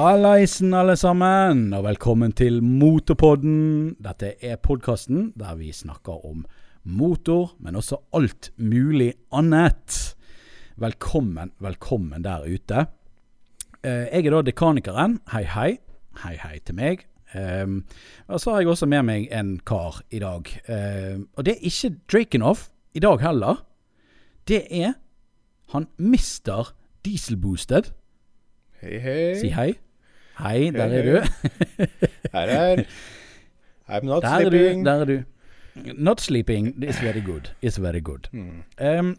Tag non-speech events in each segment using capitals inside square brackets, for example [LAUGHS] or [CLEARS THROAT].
Hallaisen, alle sammen, og velkommen til Motorpodden. Dette er podkasten der vi snakker om motor, men også alt mulig annet. Velkommen, velkommen der ute. Eh, jeg er da dekanikeren. Hei, hei. Hei, hei til meg. Um, og så har jeg også med meg en kar i dag. Um, og det er ikke Drakenhoff i dag heller. Det er han Mister Dieselboosted. Hei, hei. Si hei. Hei, der er du. [LAUGHS] Her er I'm not Der er du. sleeping. Der er du. Not sleeping is very good. Is very good. Mm. Um,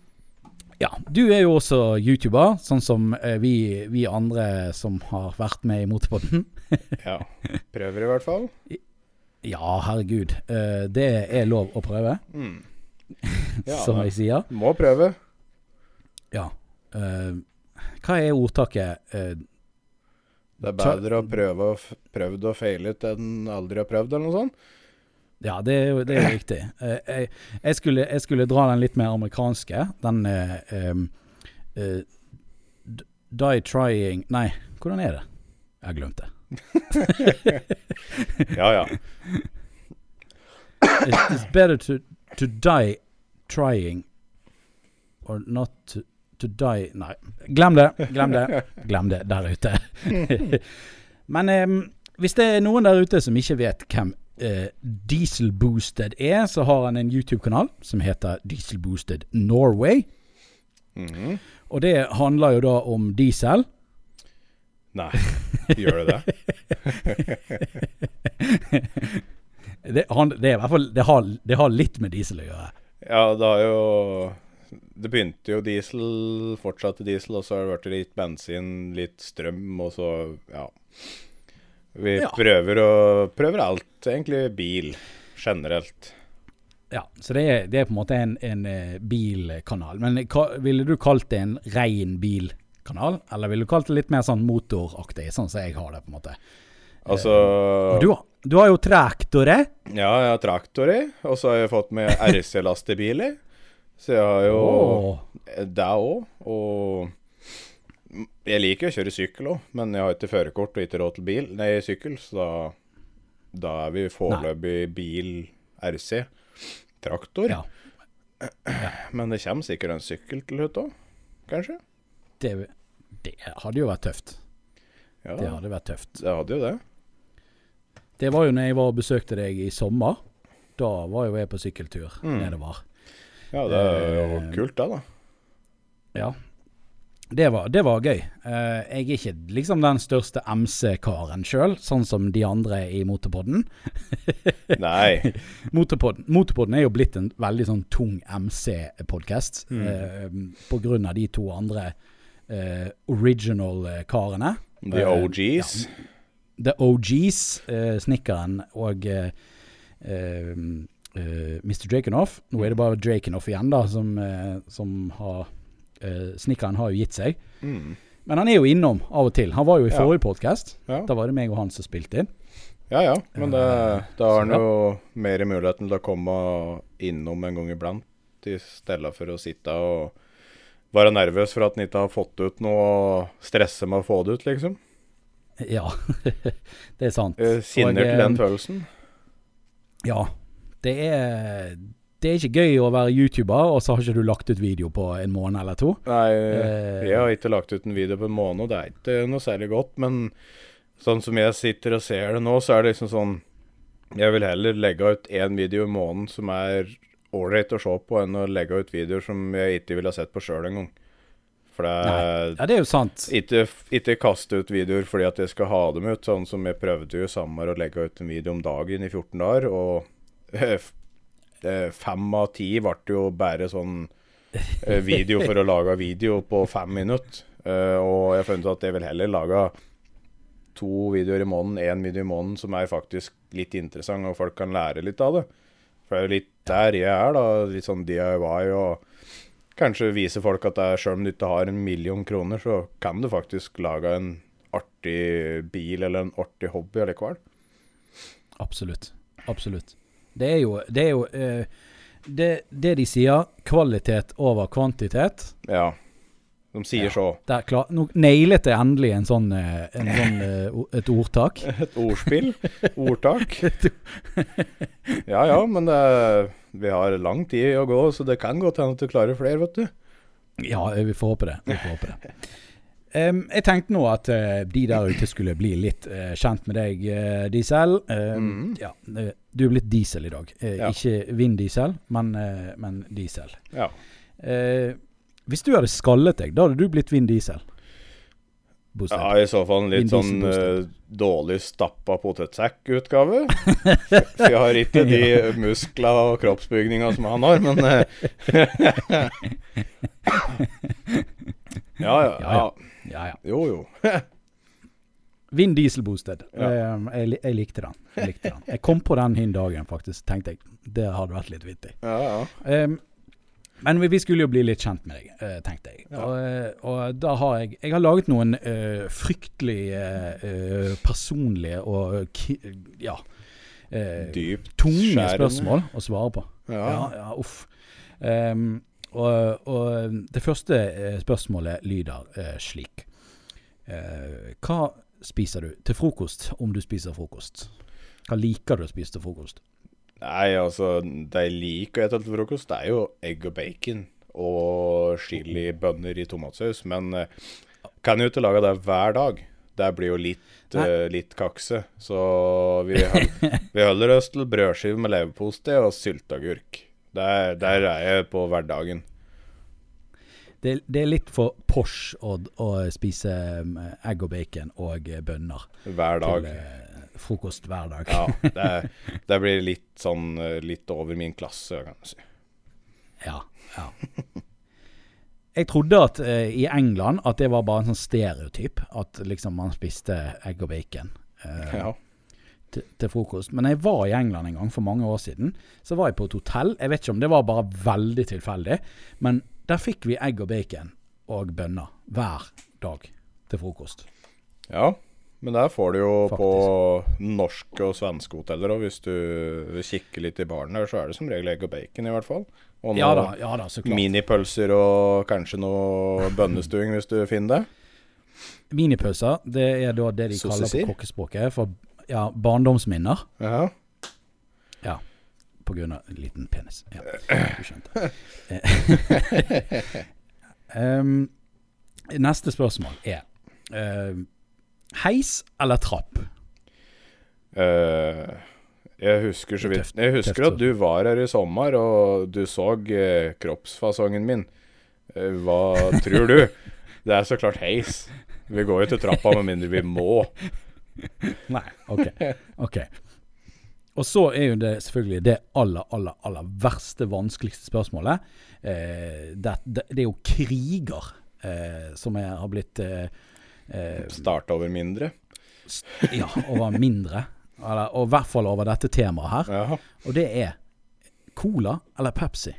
ja, du er jo også YouTuber, sånn som eh, vi, vi andre som har vært med i Motorpodden. [LAUGHS] Ja. Prøver i hvert fall. Ja, herregud. Uh, det er lov å prøve, Mm. [LAUGHS] Ja, som jeg sier. Må prøve. Ja. Uh, hva er ordtaket? Eh, Det er bedre å prøve og prøvd og feilet enn aldri ha prøvd, eller noe sånt. ja, det er jo, det er jo riktig. Eh, jeg, jeg, skulle, jeg skulle dra den litt mer amerikanske. Den em, eh, Die trying Nei, hvordan er det? Jeg har glemt det. [LAUGHS] Ja, ja. It's, it's better to, to die trying or not to, to die Nei, glem det. Glem det. [LAUGHS] Glem det der ute. [LAUGHS] Men eh, hvis det er noen der ute som ikke vet hvem eh, Dieselboosted er, så har han en YouTube-kanal som heter Dieselboosted Norway. Mhm. Og det handler jo da om diesel. Nei, gjør det det? [LAUGHS] Det, han, det er i hvert fall det har, det har litt med diesel å gjøre. Ja, det har jo Det begynte jo diesel, fortsatte diesel, og så har det vært litt bensin, litt strøm, og så Ja. Vi Ja. prøver og Prøver alt, egentlig bil generelt. Ja, så det er, det er på en måte en, en eh, bilkanal. Men hva, ville du kalt det en rein bilkanal? Eller ville du kalt det litt mer sånn motoraktig, sånn som jeg har det, på en måte? Altså Og du, du har jo traktorer. Ja, jeg har traktorer. og så har jeg fått med [LAUGHS] RC-lastebiler. Så jeg har jo oh. det òg. Og jeg liker å kjøre sykkel òg, men jeg har ikke førerkort og ikke råd til bil, nei, sykkel, så da, da er vi foreløpig bil RC. Traktor. Ja. Men det kommer sikkert en sykkel til slutt òg, kanskje? det, det hadde jo vært tøft. Ja, Det hadde vært tøft. det hadde jo det. Det var jo når jeg var og besøkte deg i sommer. Da var jo jeg på sykkeltur Mm. nedover. Ja, det er jo Eh, kult, det, da. Ja. Det var, det var gøy. Eh, jeg er ikke liksom den største MC-karen sjøl, sånn som de andre i Motorpodden. [LAUGHS] Nei. Motorpodden, Motorpodden er jo blitt en veldig sånn tung MC-podkast Mm. eh, på grunn av de to andre eh, original-karene. The Eh, OGs. The OGs, eh, Snikkeren og eh, eh, eh, Mr. Drakenoff. Nå er det bare Drakenoff igjen, da, som, uh, som har uh, Snikkeren har jo gitt seg. Mm. Men han er jo innom av og til. Han var jo i Ja. forrige podkast. Ja. Da var det meg og han som spilte inn. Ja ja, men det, Eh, da har han jo mer muligheten til å komme innom en gang iblant, i stedet for å sitte og være nervøs for at han ikke har fått ut noe og stresse med å få det ut, liksom. Ja, [LAUGHS] det er sant. Sinner til den eh, følelsen. Ja. Det er, det er ikke gøy å være YouTuber, og så har ikke du lagt ut video på en måned eller to. Nei, eh, jeg har ikke lagt ut en video på en måned, og det er ikke noe særlig godt, men sånn som jeg sitter og ser det nå, så er det liksom sånn Jeg vil heller legge ut én video i måneden som er ålreit å se på, enn å legge ut videoer som jeg ikke ville ha sett på sjøl engang. For det er Ja, det er jo sant. Ikke, ikke kaste ut videoer fordi at jeg skal ha dem ut, sånn som jeg prøvde jo i sommer å legge ut en video om dagen i 14 dager, og fem av ti ble jo bare sånn eh, video for å lage video på fem minutter. Eh, og jeg har funnet at jeg vil heller lage to videoer i måneden, én video i måneden som er faktisk litt interessant, og folk kan lære litt av det. For det er jo litt der jeg er, da. Litt sånn DIY og kanskje vise folk at er, selv om du ikke har en million kroner, så kan du faktisk lage en artig bil eller en artig hobby allikevel. Absolutt. Absolutt. Det er jo, det, er jo eh, det, det de sier, kvalitet over kvantitet. Ja. De sier Ja. så. Der klar, nå nailet jeg endelig en sånn, eh, en sånn [LAUGHS] eh, et ordtak. [LAUGHS] Et ordspill. Ordtak. [LAUGHS] Ja ja, men det, er- vi har lang tid å gå, så det kan godt hende at du klarer flere, vet du. Ja, vi får håpe det. Vi får håpe det. Em, jeg tenkte nå at uh, de der ute skulle bli litt uh, kjent med deg, uh, Diesel. Mhm. ja, du er blitt Diesel i dag. Ja. Ikke vind-diesel, men, men Diesel. Ja. Hvis du hadde skallet deg, da hadde du blitt vind-diesel. Bosted. ja, i så fall en litt sånn dårlig stappa potetsekk-utgave. For jeg har ikke de [LAUGHS] muskler og kroppsbygninga som han har, men [LAUGHS] [LAUGHS] Ja ja. Ja, ja. ja. Jo jo. [LAUGHS] Vinn Diesel Bosted. Ja. Jeg, jeg, jeg likte den. Jeg likte den. Jeg kom på den hin dagen, faktisk. Tenkte jeg. Det hadde vært litt vittig. Ja ja. Um, men vi, vi skulle jo bli litt kjent med deg, eh, tenkte jeg. Og, eh, og da har jeg Jeg har laget noen uh, fryktelig eh, personlige og ki, ja uh, Dypt tunge spørsmål å svare på. Ja. Ja, ja uff. Um, og, og det første eh, spørsmålet lyder eh, slik. Eh, hva spiser du til frokost, om du spiser frokost? Hva liker du å spise til frokost? Nei, altså, det jeg liker å spise til frokost, det er jo egg og bacon og chilibønner i tomatsaus. Men eh, kan jo ikke lage det hver dag. Det blir jo litt, eh, litt kakse. Så vi, hol- vi holder oss til brødskive med leverpostei og sylteagurk. Der, der er jeg på hverdagen. Det, det er litt for Porsche å, å spise um, egg og bacon og eh, bønner Hver dag. til eh, frokost hver dag. Ja, [LAUGHS] det, det blir litt sånn eh, litt over min klasse, kan du si. Ja, ja. Jeg trodde at eh, i England at det var bare en sånn stereotyp. At liksom man spiste egg og bacon eh, Ja. Til, til frokost. Men jeg var i England en gang for mange år siden. Så var jeg på et hotell. Jeg vet ikke om det var bare veldig tilfeldig. Men der fikk vi egg og bacon og bønner hver dag til frokost. Ja, men der får du jo på norske og svenske hoteller òg. Hvis du kikker litt i baren der, så er det som regel egg og bacon, i hvert fall. Og Ja da, ja da, så klart. minipølser og kanskje noe bønnestuing, hvis du finner det. Minipølser, det er da det de kaller på kokkespråket for ja, barndomsminner. Ja. Ja, på grunn av en liten penis. Ja, du skjønte. um, [LAUGHS] neste spørsmål er uh, Heis eller trapp? Uh, jeg husker så vidt Jeg husker at du var her i sommer, og du så uh, kroppsfasongen min. Uh, hva tror du? [LAUGHS] Det er så klart heis. Vi går jo til trappa med mindre vi må. [LAUGHS] Nei, ok. ok. Og så er jo det selvfølgelig det aller, aller, aller verste, vanskeligste spørsmålet. Eh, det, det, det er jo kriger eh, som er, har blitt eh, eh, Starte over mindre. Ja, over mindre. Eller, og i hvert fall over dette temaet her. Ja. Og det er Cola eller Pepsi?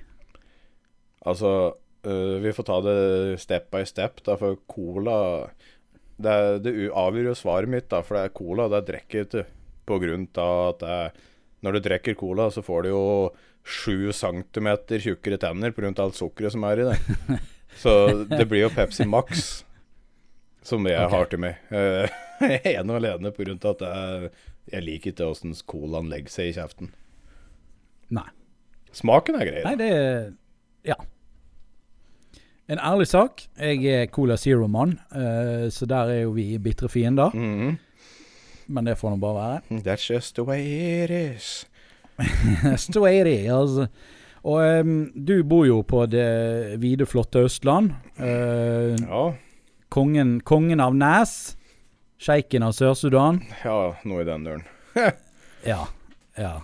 Altså, øh, vi får ta det step by step, da, for cola Det, det avgjør jo svaret mitt, da, for det er cola det drikker jeg ikke på grunn av at er, når du drikker cola, så får du jo sju centimeter tjukkere tenner på grunn av alt sukkeret som er i det. [LAUGHS] Så det blir jo Pepsi Max som jeg okay. har til meg. Eh, [LAUGHS] Ene og alene på grunn av at jeg, jeg liker ikke åssen colaen legger seg i kjeften. Nei. Smaken er grei. Nei, det Ja. En ærlig sak. Jeg er Cola Zero-mann, uh, så der er jo vi bitre fiender. Mm. Men det får nå bare være. That's just the way it is. [LAUGHS] That's the way it is. altså. Og um, du bor jo på det vide, flotte Østland. Uh, Ja, kongen, kongen av Næs. Sjeiken av Sør-Sudan. ja, noe i den døren. [LAUGHS] Ja. Ja.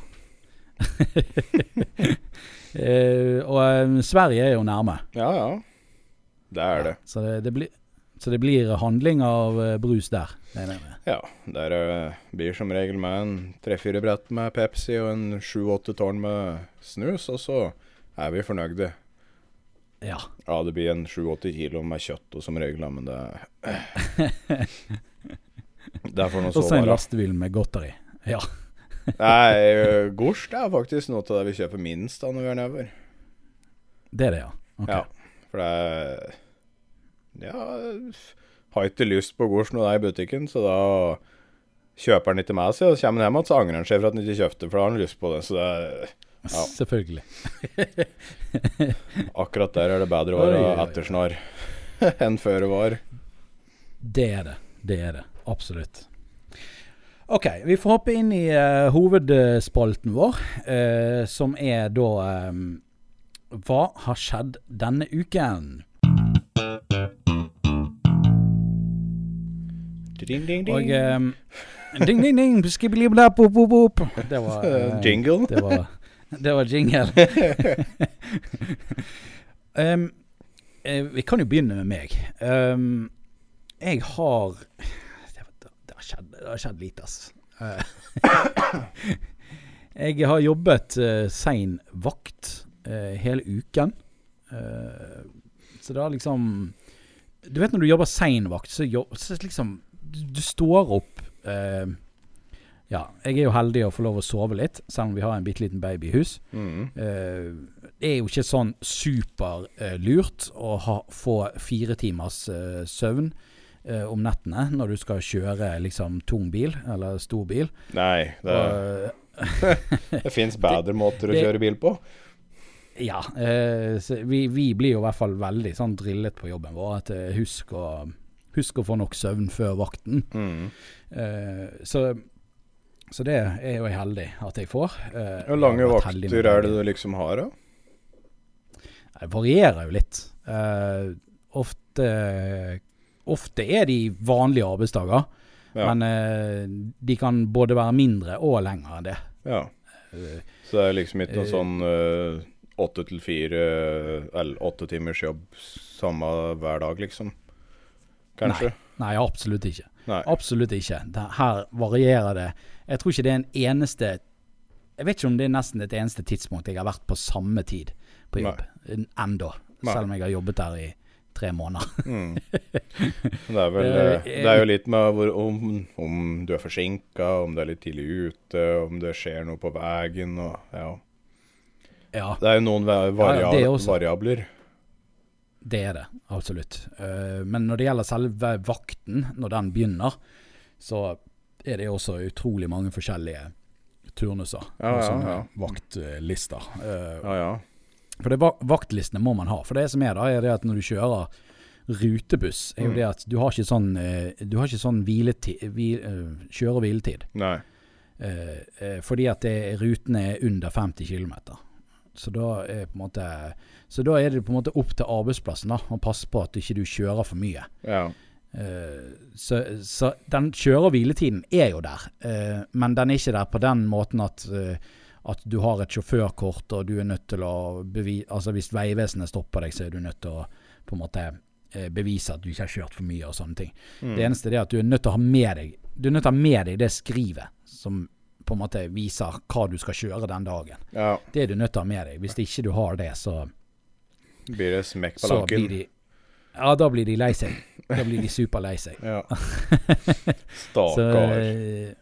uh, [LAUGHS] og um, Sverige er jo nærme. Ja, ja. Det er det. Så det, det, blir, så det blir handling av eh, brus der. Ja, der eh, blir som regel med en tre-fire brett med Pepsi og en sju-åtte tårn med snus, og så er vi fornøyde. Ja. Ja, det blir en sju-åtte kilo med kjøtt og som regel, men det [LAUGHS] Det er for Og så så en lastebil med godteri. Ja. [LAUGHS] Nei, eh, Gors er faktisk noe av det vi kjøper minst da når vi er nedover. Det er det, ja. Ok. Ja, for det er Ja, har ikke lyst på gårds når det er i butikken, så da kjøper han ikke med seg. Og så kommer han hjem igjen, så angrer han seg for at han ikke kjøpte, for da har han lyst på det. Så det er, Ja. [LAUGHS] Selvfølgelig. [LAUGHS] akkurat der er det bedre å være ettersnar [LAUGHS] enn før det var. Det er det. Det er det. Absolutt. Ok, vi får hoppe inn i uh, hovedspalten vår, uh, som er da eh, Hva har skjedd denne uken? Ding, ding, ding. Og um, Ding, ding, ding, skibbeli-bla, bop, bop, bop. Det var uh, [LAUGHS] Jingle. Det var, det var jingle. [LAUGHS] um, eh, vi kan jo begynne med meg. Um, jeg har det, det, har skjedd, det har skjedd lite, ass. Uh, [COUGHS] [COUGHS] jeg har jobbet uh, sein vakt hele uken. Eh, så har liksom Du vet når du jobber sein vakt, så, jobb, så liksom du, du står opp eh, Ja, jeg er jo heldig å få lov å sove litt, selv om vi har en bitte liten baby i hus. Mm. Eh, det er jo ikke sånn superlurt å ha, få fire timers eh, søvn eh, om nettene når du skal kjøre liksom tung bil, eller stor bil. Nei, det, [LAUGHS] det fins bedre måter å [LAUGHS] kjøre bil på. Ja, eh, vi, vi blir jo i hvert fall veldig sånn drillet på jobben vår. At eh, husk å, husk å få nok søvn før vakten. Mm. Eh, så, så det er jo jeg heldig at jeg får. Eh, Hvor lange vakter er det du liksom har, da? Det varierer jo litt. Eh, ofte, ofte er de vanlige arbeidsdager, Ja. men eh, de kan både være mindre og lengre enn det. ja. Eh, Så det er liksom ikke noe sånn eh, åtte til fire eller åtte timers jobb samme hver dag, liksom? Kanskje? nei, absolutt ikke. Nei. Absolutt ikke. Det, her varierer det. Jeg tror ikke det er en eneste Jeg vet ikke om det er nesten et eneste tidspunkt jeg har vært på samme tid på jobb. Enda. Selv om jeg har jobbet der i tre måneder. Mm. [LAUGHS] Det er vel eh, Det er jo litt med hvor, om, om du er forsinka, om du er litt tidlig ute, om det skjer noe på veien og Ja. Ja, Det er jo noen va- Ja, varia det også. variabler. det er det. Absolutt. Eh, men når det gjelder selve vakten, når den begynner, så er det også utrolig mange forskjellige turnuser. Ja, og sånne ja. vaktlister. Eh, Ja, ja. For det vaktlistene må man ha. For det som er da, er det at når du kjører rutebuss, er jo Mm. det at du har ikke sånn, eh, du har ikke sånn hviletid, hvil, kjøre- og hviletid. Nei. Fordi at det, rutene er under 50 km. Så da, måte, så da er det på en måte opp til arbeidsplassen da, å passe på at ikke du kjører for mye. Ja. Uh, så, så den kjøre- og hviletiden er jo der, uh, men den er ikke der på den måten at, uh, at du har et sjåførkort og du er nødt til å bevise Altså hvis Vegvesenet stopper deg, så er du nødt til å på en måte bevise at du ikke har kjørt for mye og sånne ting. Mm. Det eneste er at du er nødt til å ha med deg Du er nødt til å ha med deg det skrivet som på en måte viser hva du skal kjøre den dagen. ja. Det er du nødt til å ha med deg. Hvis ikke du har det, så, Blir det smekk på lakken. de Ja, da blir de lei seg. Da blir de superlei seg. Ja. [LAUGHS] Stakkar. eh,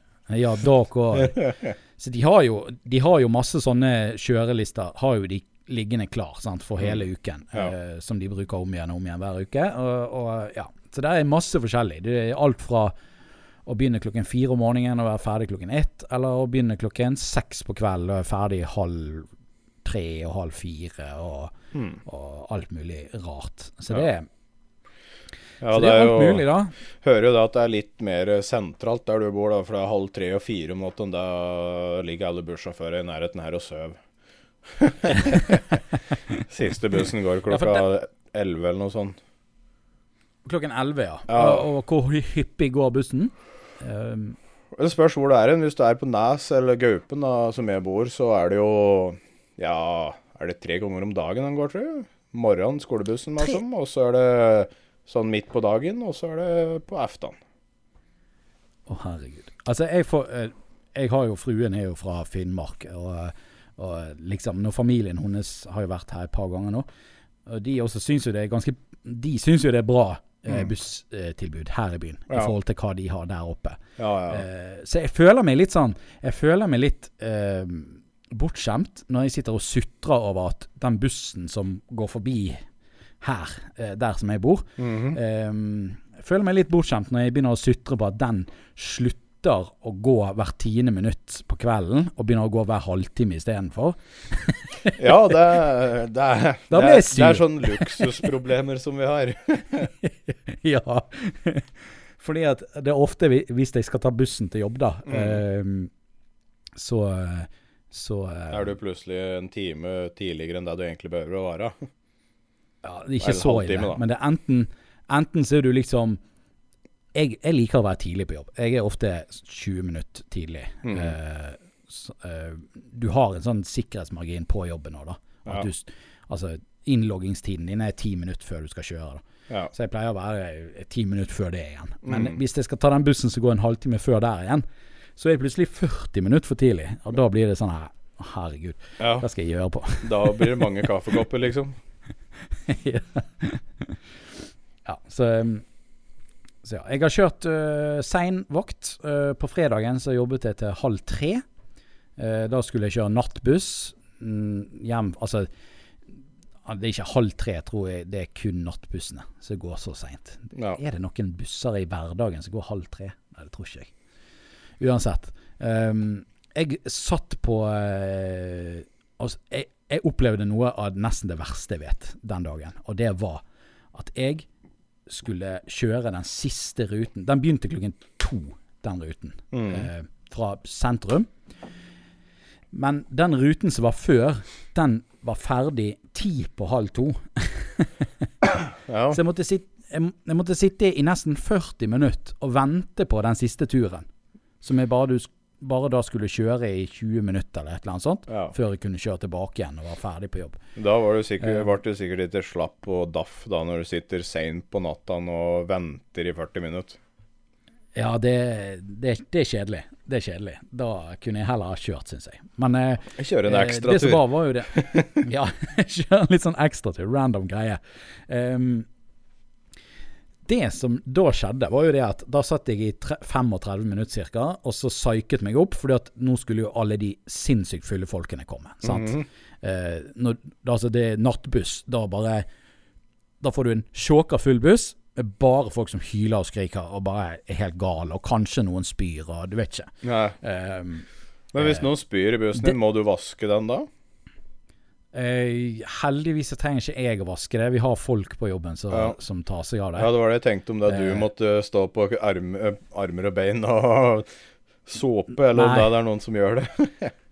ja, dere [LAUGHS] Så de har, jo, de har jo masse sånne kjørelister, har jo de liggende klar sant, for hele uken. Ja. uh, som de bruker om igjen og om igjen hver uke. Og, og, ja. Så det er masse forskjellig. Det er alt fra å begynne klokken fire om morgenen og være ferdig klokken ett, eller å begynne klokken seks på kvelden og være ferdig halv tre og halv fire og, mm. og alt mulig rart. Så Ja. det, er- Ja, så det det er er alt jo mulig, da. Hører jo da at det er litt mer sentralt der du bor, da, for det er halv tre og fire om natten. Da ligger alle bussjåfører i nærheten her og sover. [LAUGHS] Siste bussen går klokka elleve eller noe sånt. Klokken elleve, ja. Ja. Og, og hvor hyppig går bussen? Um, Det spørs hvor det er hen. Hvis du er på Nes eller Gaupen, da, som jeg bor, så er det jo Ja, er det tre ganger om dagen den går, tror jeg? Morgenen, skolebussen, liksom. Og så er det sånn midt på dagen, og så er det på aftan. Å, herregud. Altså, jeg, får, eh, jeg har jo Fruen er jo fra Finnmark. Og, og liksom Når familien hennes har jo vært her et par ganger nå. Og de også syns jo det er ganske De syns jo det er bra eh, Mm. busstilbud her i byen. I forhold til hva de har der oppe. Ja, ja. Eh, så jeg føler meg litt sånn Jeg føler meg litt eh, bortskjemt når jeg sitter og sutrer over at den bussen som går forbi her, eh, der som jeg bor. Eh, jeg føler meg litt bortskjemt når jeg begynner å sutre på at den slutter å gå hvert tiende minutt på kvelden, og begynner å gå hver halvtime istedenfor. [LAUGHS] Ja, det, det, det, det er [LAUGHS] sånn luksusproblemer som vi har. [LAUGHS] ja. Fordi at det er ofte hvis jeg skal ta bussen til jobb, da, Mm. eh, så så eh, Er du plutselig en time tidligere enn det du egentlig behøver å være? Ja, ikke så ille. Men det er enten Enten så er du liksom jeg, jeg liker å være tidlig på jobb. Jeg er ofte 20 minutter tidlig. Mm. Uh, så, uh, du har en sånn sikkerhetsmargin på jobben nå, da. At Ja. du, altså, innloggingstiden din er ti minutter før du skal kjøre. da. Ja. Så jeg pleier å være eh, ti minutter før det igjen. Men mm. hvis jeg skal ta den bussen som går en halvtime før der igjen, så er det plutselig 40 minutter for tidlig. Og da blir det sånn her Herregud, ja. hva skal jeg gjøre på? [LAUGHS] Da blir det mange kaffekopper, liksom. [LAUGHS] ja. ja, så, um, så ja. Jeg har kjørt uh, sein vakt. Uh, på fredagen så jobbet jeg til halv tre. Uh, da skulle jeg kjøre nattbuss mm, hjem Altså, det er ikke halv tre, tror jeg. Det er kun nattbussene som går så seint. Ja. Er det noen busser i hverdagen som går halv tre? Nei, det tror ikke jeg. Uansett. Um, jeg satt på uh, altså, jeg, jeg opplevde noe av nesten det verste jeg vet den dagen. Og det var at jeg skulle kjøre den siste ruten. Den begynte klokken to, den ruten. Mm. Eh, fra sentrum. Men den ruten som var før, den var ferdig ti på halv to. [COUGHS] Ja. Så jeg måtte, sitte, jeg, jeg måtte sitte i nesten 40 minutter og vente på den siste turen. Som jeg bare, du, bare da skulle kjøre i 20 minutter eller et eller annet sånt. ja. Før jeg kunne kjøre tilbake igjen og var ferdig på jobb. Da var du sikkert, Eh. ble du sikkert litt slapp og daff da når du sitter seint på natta og venter i 40 minutter. Ja, det, det, det er kjedelig. Det er kjedelig. Da kunne jeg heller ha kjørt, syns jeg. Men eh, Jeg kjører en Eh, ekstra Det som tur. var, var jo det [LAUGHS] Ja, [LAUGHS] kjør en litt sånn ekstratur. Random greie. Ehm, det som da skjedde, var jo det at da satt jeg i tre, 35 minutter ca. og så psyket meg opp, fordi at nå skulle jo alle de sinnssykt fulle folkene komme. sant? Mhm. Eh, når, altså det er nattbuss, da bare Da får du en sjåka full buss med bare folk som hyler og skriker og bare er helt gale, og kanskje noen spyr og du vet ikke. Nei. Eh, Men hvis Eh, noen spyr i bussen din, må du vaske den da? Eh, heldigvis så trenger ikke jeg å vaske det. Vi har folk på jobben som, Ja. som tar seg av det. Ja, det var det jeg tenkte om det. Du Eh. måtte stå på arm, eh, armer og bein og [LAUGHS] såpe, eller om Nei. det er noen som gjør det. [LAUGHS]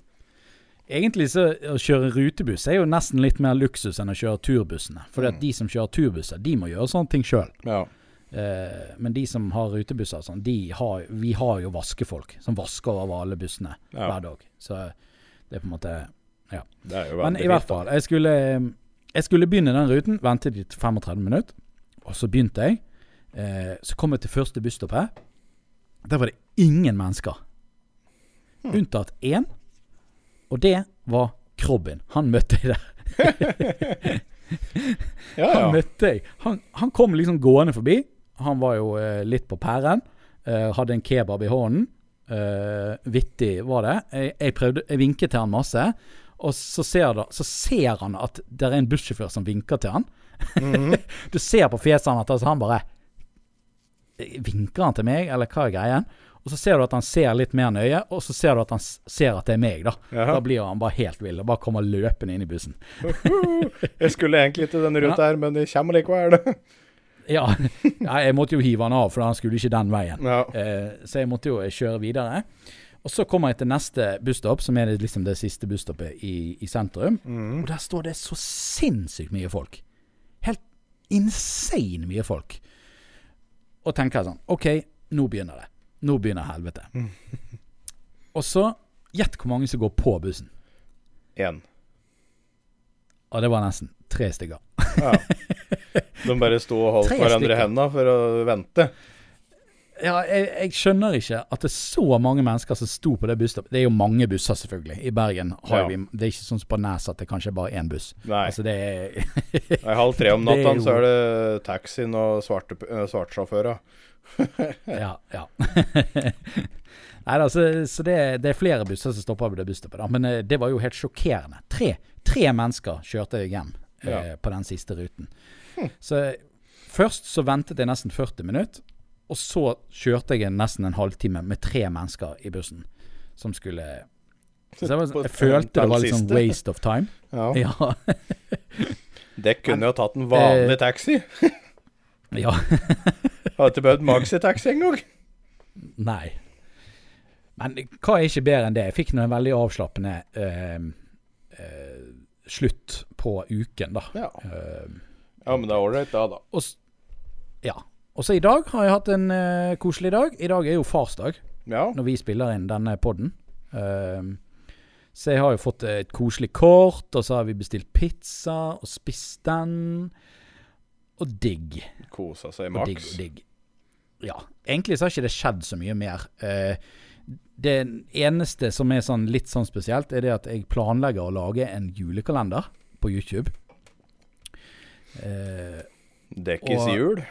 Egentlig så å kjøre rutebuss er jo nesten litt mer luksus enn å kjøre turbussene. For Mm. de som kjører turbusser, de må gjøre sånne ting sjøl. Ja. Eh, men de som har rutebusser, sånn, de har, vi har jo vaskefolk som vasker over alle bussene Ja. hver dag. Så det er på en måte Det jo Men i hvert fall, jeg skulle, jeg skulle begynne den ruten, ventet i 35 minutter, og så begynte jeg. Eh, så kom jeg til første busstoppet. Der var det ingen mennesker. Hmm. Unntatt én, og det var Krobben. Han møtte jeg der. [LAUGHS] Ja, Han møtte jeg. Han, han kom liksom gående forbi. Han var jo eh, litt på pæren. Eh, hadde en kebab i hånden. Eh, vittig var det. Jeg, jeg, prøvde, jeg vinket til han masse. Og så ser, da, så ser han at det er en bussjåfør som vinker til han. Mhm. [LAUGHS] Du ser på fjeset hans at altså, han bare Vinker han til meg, eller hva er greien? Og så ser du at han ser litt mer nøye, og så ser du at han ser at det er meg, da. Jaha. Da blir han bare helt vill og bare kommer løpende inn i bussen. Jeg skulle egentlig til denne ruta her, men det kommer likevel. [LAUGHS] Ja, jeg måtte jo hive han av, for han skulle ikke den veien. Ja. Eh, så jeg måtte jo kjøre videre. Og så kommer jeg til neste busstopp, som er liksom det siste busstoppet i, i sentrum. Mm. Og der står det så sinnssykt mye folk. Helt insane mye folk. Og tenker sånn OK, nå begynner det. Nå begynner helvete. [LAUGHS] Og så Gjett hvor mange som går på bussen. Én. Og det var nesten tre stykker. Ja. [LAUGHS] De bare sto og holdt hverandre i hendene for å vente. Ja, jeg, jeg skjønner ikke at det er så mange mennesker som sto på det busstoppet. Det er jo mange busser, selvfølgelig. I Bergen har Ja. vi Det er ikke sånn som på Nes at det kanskje er bare én buss. Nei. Altså det er halv tre om [LAUGHS] natta, så er det taxien og eh, svartsjåfører. [LAUGHS] Ja. ja. [LAUGHS] Nei da, så, så det, det er flere busser som stopper ved det busstoppet. Da. Men eh, det var jo helt sjokkerende. Tre, tre mennesker kjørte jeg hjem eh, på den siste ruten. Så først så ventet jeg nesten 40 minutter, og så kjørte jeg nesten en halvtime med tre mennesker i bussen som skulle så jeg, var, jeg følte det var litt sånn waste of time. Ja. [LAUGHS] Ja. Det kunne jo tatt en vanlig taxi. [LAUGHS] ja. [LAUGHS] Hadde ikke behøvd maxitaxi engang. Nei. Men hva er ikke bedre enn det? Jeg fikk nå en veldig avslappende uh, uh, slutt på uken, da. Ja. uh, ja, men det er ålreit, da, da. og, ja. Og så i dag har jeg hatt en uh, koselig dag. I dag er jo farsdag, Ja. når vi spiller inn denne podden. Uh, så jeg har jo fått et koselig kort, og så har vi bestilt pizza og spist den. Og digg. Kosa seg Og digg, og digg. Ja. Egentlig så har ikke det skjedd så mye mer. Uh, det eneste som er sånn litt sånn spesielt, er det at jeg planlegger å lage en julekalender på YouTube. Eh, Dekkes og- jul.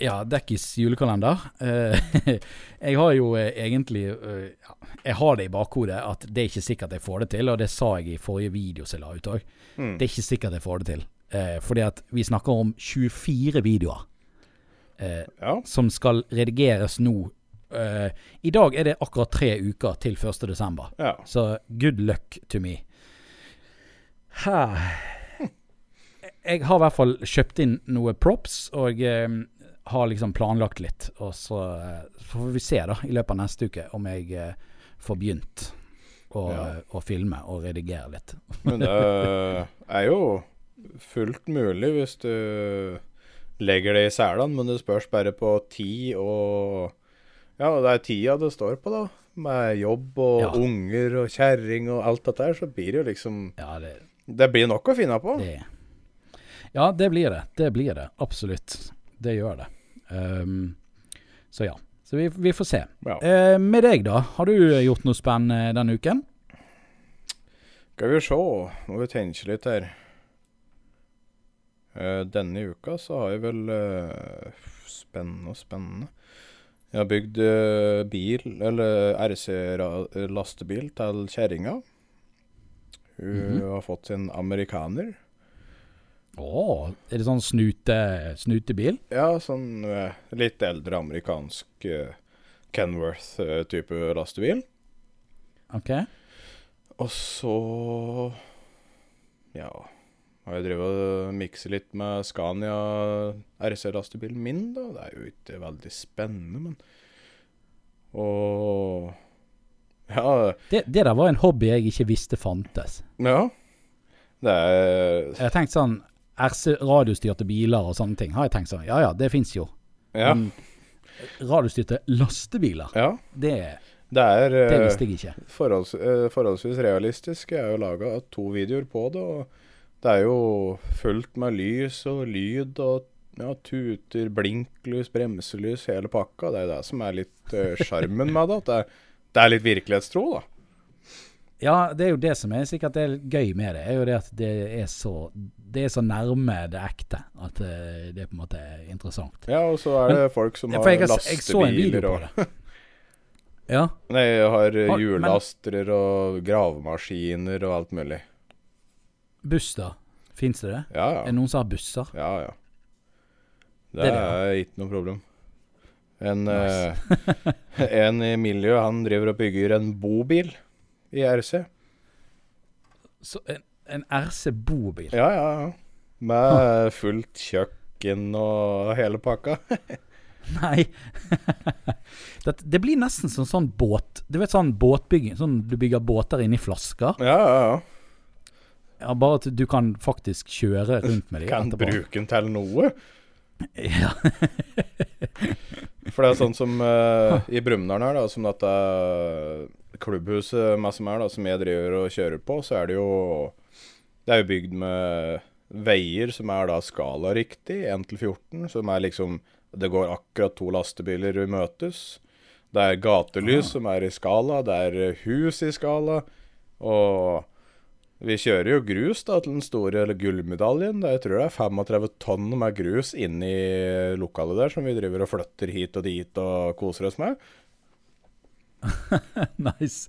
Ja, Dekkis julekalender. Eh, [LAUGHS] jeg har jo eh, egentlig eh, ja, Jeg har det i bakhodet at det er ikke sikkert jeg får det til, og det sa jeg i forrige video som jeg la ut òg. Mm. Det er ikke sikkert jeg får det til. Fordi at vi snakker om 24 videoer. Eh, Ja. som skal redigeres nå. Eh, I dag er det akkurat tre uker til 1. desember. ja. Så good luck to me. Her. Jeg har i hvert fall kjøpt inn noe props, og eh, har liksom planlagt litt. Og så, eh, så får vi se da i løpet av neste uke om jeg eh, får begynt å, Ja. å filme og redigere litt. Men det [LAUGHS] er jo fullt mulig hvis du legger det i selene, men det spørs bare på tid og Ja, det er tida det står på, da. Med jobb og Ja. unger og kjerring og alt dette her, så blir det jo liksom Ja, det, Det blir nok å finne på. Det. Ja, det blir det. Det blir det. Absolutt. Det gjør det. Ehm, så ja. Så vi, vi får se. Ja. Eh, med deg, da? Har du gjort noe spennende denne uken? Skal vi se, må vi tenke litt her. Uh, denne uka så har jeg vel uh, Spennende og spennende. Jeg har bygd uh, bil, eller RC-lastebil, til kjerringa. Hun Mhm. har fått sin amerikaner. Å, er det sånn snute, snutebil? Ja, sånn eh, litt eldre amerikansk eh, Kenworth-type lastebil. OK. Og så Ja Har jeg drevet og mikset litt med Scania RC-lastebilen min, da. Det er jo ikke veldig spennende, men Og Ja. Det, det der var en hobby jeg ikke visste fantes. Ja. Det er Jeg har tenkt sånn RC-radiostyrte biler og sånne ting. Har jeg tenkt sånn, Ja ja, det fins jo. Ja. Men radiostyrte lastebiler, ja. det, Det er det eh, visste jeg ikke. forholds, eh, forholdsvis realistisk. Jeg har jo laga to videoer på det, og det er jo fullt med lys og lyd og ja, tuter, blinklys, bremselys, hele pakka. Det er det som er litt sjarmen uh, med det. At det er, det er litt virkelighetstro, da. Ja, det er jo det som er sikkert er gøy med det, er jo det at det er så, det er så nærme det ekte at eh, det er på en måte interessant. Ja, og så er det folk som har jeg, så en video lastebiler og det. [LAUGHS] Ja. Nei, har eh, Har- men- og gravemaskiner og alt mulig. Buss, da? Fins det det? Ja, Er det noen som har busser? Ja, ja. Det, Det er det, er ikke noe problem. En, nice. [LAUGHS] en i miljøet, han driver og bygger en bobil i RC. Så en, en RC-bobil? Ja, ja, ja. Med fullt kjøkken og hele pakka. [LAUGHS] Nei. [LAUGHS] det, det blir nesten som sånn båt Du vet sånn båtbygging? Sånn du bygger båter inni flasker? Ja, ja, ja. Ja, Bare at du kan faktisk kjøre rundt med dem Kan bruke den til noe. [LAUGHS] Ja. For det er sånn som uh, i Brumunddal her, da, som dette klubbhuset med som er, da, som jeg driver og kjører på, så er det jo Det er jo bygd med veier som er da skalariktig, 1 til 14, som er liksom Det går akkurat to lastebiler vi møtes. Det er gatelys som er i skala, det er hus i skala, og vi kjører jo grus da til den store eller gullmedaljen. Jeg tror det er 35 tonn med grus inni lokalet der som vi driver og flytter hit og dit og koser oss med. [LAUGHS] nice.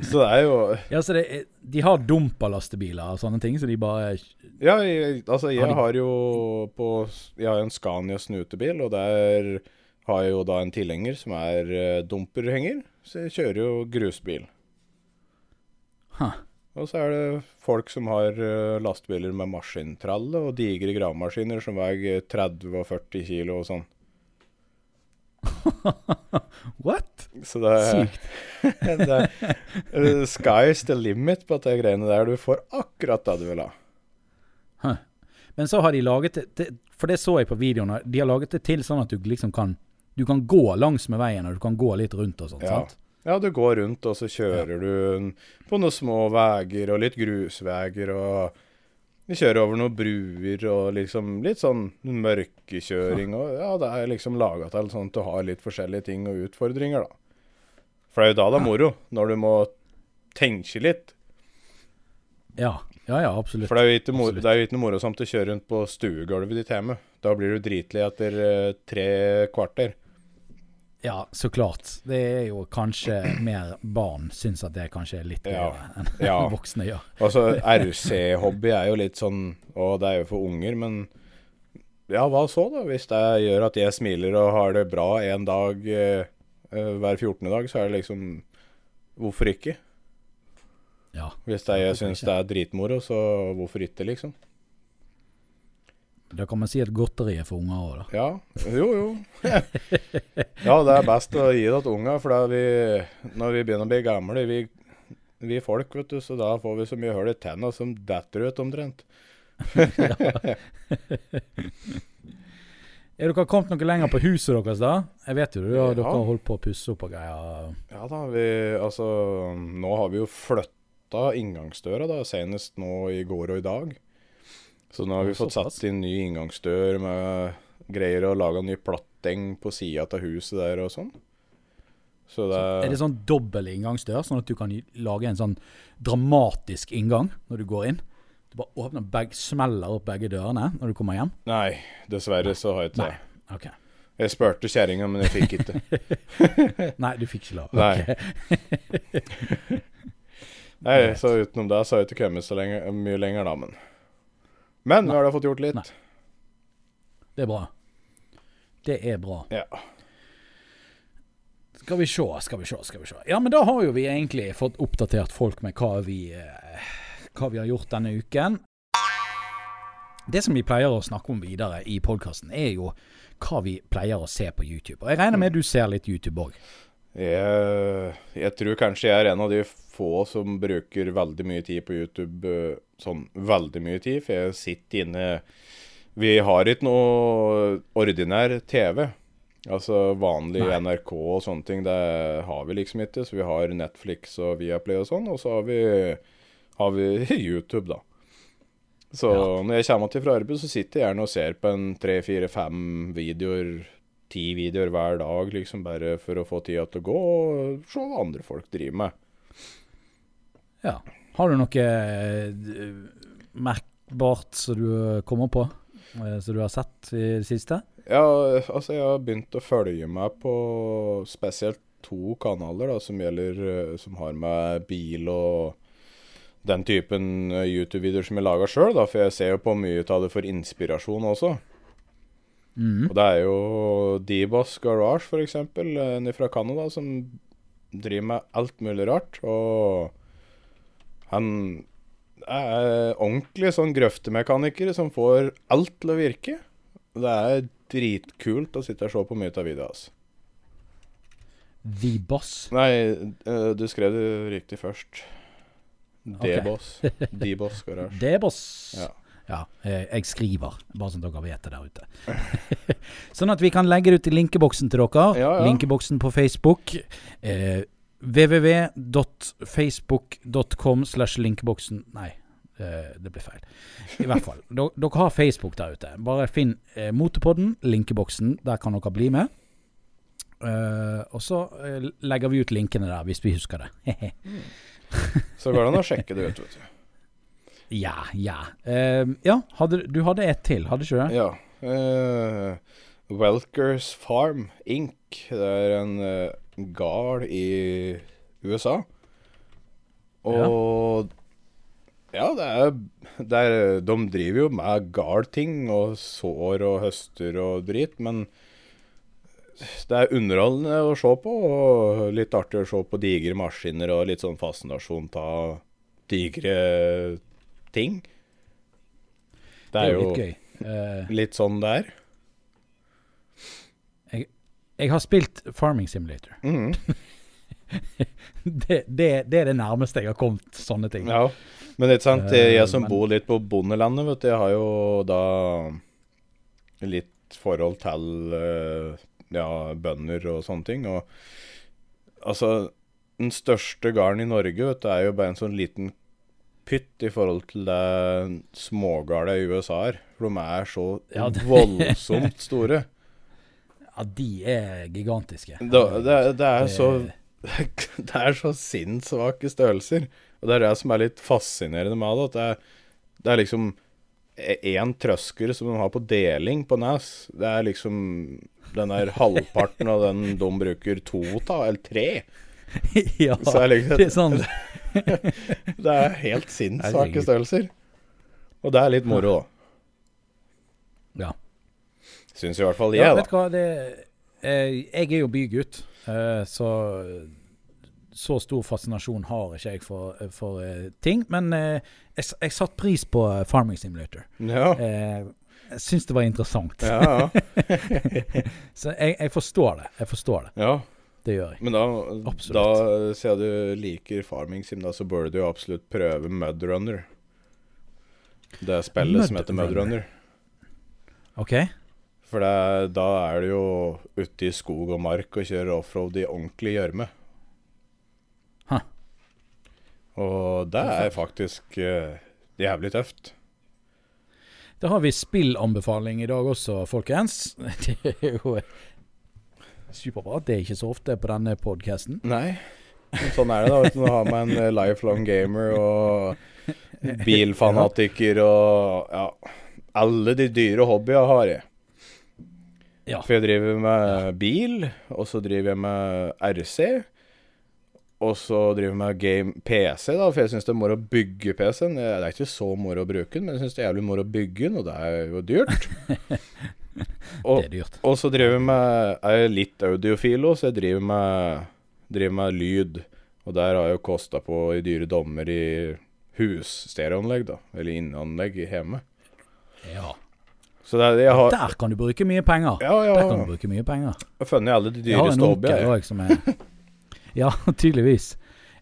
Så det er jo Ja, så det De har dumperlastebiler og sånne ting, så de bare Ja, jeg, altså jeg Har de- har jo på Jeg har en Scania snutebil, og der har jeg jo da en tilhenger som er uh, dumperhenger. Så jeg kjører jo grusbil. Huh. Og så er det folk som har uh, lastebiler med maskintralle og digre gravemaskiner som veier 30 og 40 kilo og sånn. [LAUGHS] What? Så det [LAUGHS] det eh, Sky's the limit på de greiene der. Du får akkurat det du vil ha. Huh. Men så har de laget det, det For det så jeg på videoen. De har laget det til sånn at du liksom kan Du kan gå langs med veien, og du kan gå litt rundt og sånt. Ja. sant? Ja, du går rundt, og så kjører du på noen små veier og litt grusveier, og vi kjører over noen bruer og liksom litt sånn mørkekjøring, og ja, det er liksom laga til sånn at du har litt forskjellige ting og utfordringer, da. For det er jo da det er moro, når du må tenke litt. Ja, ja, ja absolutt. For det er jo ikke, mor det er jo ikke morosomt å kjøre rundt på stuegulvet ditt hjemme. Da blir du dritlei etter eh, tre kvarter. Ja, så klart. Det er jo kanskje mer barn syns at det kanskje er litt Ja. enn [LAUGHS] Ja. voksne gjør. Altså, RC-hobby er jo litt sånn Og det er jo for unger, men ja, hva så, da? Hvis det gjør at jeg smiler og har det bra en dag eh, eh, hver 14. dag, så er det liksom Hvorfor ikke? Ja. Hvis det, jeg syns det er dritmoro, så hvorfor ikke, liksom? Da kan man si at godteri er for unger òg, da. Ja, jo, jo. [LAUGHS] ja, det er best å gi det til unger, for vi, når vi begynner å bli gamle vi, vi folk, vet du, så da får vi så mye hull i tenna som detter ut omtrent. [LAUGHS] Er dere kommet noe lenger på huset deres, da? Jeg vet jo ja, Ja. dere har holdt på å pusse opp og greier. Ja da, vi Altså, nå har vi jo flytta inngangsdøra, da, senest nå i går og i dag. Så nå har vi fått satt inn ny inngangsdør med greier og laga ny platteng på sida av huset der og sånn. Så det Er det sånn dobbel inngangsdør, sånn at du kan lage en sånn dramatisk inngang når du går inn? Du bare åpner begge, smeller opp begge dørene når du kommer hjem? Nei, dessverre så har jeg ikke det. Ok. Jeg spurte kjerringa, men jeg fikk ikke. [LAUGHS] Nei, du fikk ikke lov. Nei. [LAUGHS] Nei, så utenom det så har jeg ikke kommet så lenge, mye lenger, da, men Men nå har du fått gjort litt. Nei. Det er bra. Det er bra. Ja. Skal vi se, skal vi se, skal vi se. Ja, men da har jo vi egentlig fått oppdatert folk med hva vi, eh, hva vi har gjort denne uken. Det som vi pleier å snakke om videre i podkasten, er jo hva vi pleier å se på YouTube. Og jeg regner med du ser litt YouTube òg. Jeg, jeg tror kanskje jeg er en av de få som bruker veldig mye tid på YouTube. Sånn veldig mye tid, for jeg sitter inne Vi har ikke noe ordinær TV. Altså vanlig Nei. NRK og sånne ting, det har vi liksom ikke. Så vi har Netflix og Viaplay og sånn, og så har vi, har vi [LAUGHS] YouTube, da. Så Ja. når jeg kommer til fra arbeid, så sitter jeg gjerne og ser på en tre, fire, fem videoer ti videoer hver dag, liksom bare for å få tida til å gå og se hva andre folk driver med. Ja. Har du noe eh, merkbart som du kommer på, eh, som du har sett i det siste? Ja, altså jeg har begynt å følge meg på spesielt to kanaler da, som gjelder eh, Som har med bil og den typen YouTube-videoer som jeg lager sjøl, da. For jeg ser jo på mye av det for inspirasjon også. Mm. Og det er jo Dibas Garage, eksempel, en fra Canada, som driver med alt mulig rart. Og han er ordentlig sånn grøftemekaniker som får alt til å virke. Det er dritkult å sitte og se på mye av videoen hans. The Boss. Nei, eh, du skrev det riktig først. D-boss. [LAUGHS] D-boss Garage. The Boss. Ja. Ja, eh, jeg skriver, bare sånn dere vet det der ute. [LAUGHS] sånn at vi kan legge det ut i linkeboksen til dere. Ja, ja. Linkeboksen på Facebook. Eh, www.facebook.com slash linkeboksen Nei, eh, det ble feil. I hvert fall. [LAUGHS] Dere, har Facebook der ute. Bare finn eh, Motepodden, linkeboksen. Der kan dere bli med. Uh, og så uh, legger vi ut linkene der, hvis vi husker det. [LAUGHS] Så går det an å sjekke det ut, vet du. ja, ja. Uh, ja, hadde, du hadde ett til, hadde ikke du det? Ja. Eh, Welkers Farm Inc. Det er en uh, gard i USA. Og ja, det er, det er De driver jo med gardting og sår og høster og drit, men det er underholdende å se på, og litt artig å se på digre maskiner og litt sånn fascinasjon av digre ting. Det er, jo litt. Eh, litt sånn det er. Jeg, har spilt Farming Simulator. Mm. [LAUGHS] det, det, det er det nærmeste jeg har kommet sånne ting. Ja, men ikke sant, Eh, jeg som bor litt på bondelandet, vet du, jeg har jo da litt forhold til eh, ja, bønder og sånne ting. Og altså, den største gården i Norge, vet du, er jo bare en sånn liten pytt i forhold til det smågardet i USA er. For de er så Ja, voldsomt store. [LAUGHS] Ja, de er gigantiske. Det, det, det er så [LAUGHS] Det er så sinnssvake størrelser. Og det er det som er litt fascinerende med det. At det er, det er liksom én trøsker som de har på deling på Nes. Det er liksom den der [LAUGHS] halvparten av den de bruker to av, eller tre. [LAUGHS] ja, Så er liksom, det er sånn Det er helt sinnssvake størrelser. Og det er litt moro, da. Ja. Syns i hvert fall ja jeg, vet da. det, eh, jeg er jo bygutt, eh, så så stor fascinasjon har ikke jeg for, for eh, ting. Men eh, jeg, jeg satte pris på Farming Simulator. Ja. Jeg syns det var interessant. Ja, ja. [LAUGHS] Så jeg, jeg forstår det. Jeg forstår det. ja. Det gjør jeg. Men da, Absolutt. da siden du liker farming sim, da, så bør du jo absolutt prøve Mudrunner. Det spillet spillet som heter Mudrunner. Mudrunner. OK? For det, da er du jo ute i skog og mark og kjører offroad i ordentlig gjørme. Huh. Og det er faktisk uh, jævlig tøft. Da har vi spillanbefaling i dag også, folkens. [LAUGHS] Det er jo superbra. Det er ikke så ofte på denne podkasten. Nei. Sånn er det, da. Vet du, Nå har med en eh, lifelong gamer og [LAUGHS] bilfanatiker og ja, alle de dyre hobbyene har jeg. Ja. For jeg driver med bil, og så driver jeg med RC. Og så driver jeg med game PC, da, for jeg syns det er moro å bygge PC-en. Det er ikke så moro å bruke den, men jeg syns det er jævlig moro å bygge den, og det er jo dyrt. og, [LAUGHS] Det er dyrt. og så driver jeg med Jeg er litt audiofil òg, så jeg driver med, driver med lyd. Og der har jeg jo kosta på i dyre dommer i husstereoanlegg, da. Eller inneanlegg i hjemme. Ja. Så det er, jeg har Der kan du bruke mye penger. Ja, ja. Der kan du bruke mye penger. Jeg har funnet alle de dyreste hobbyene. Ja, tydeligvis.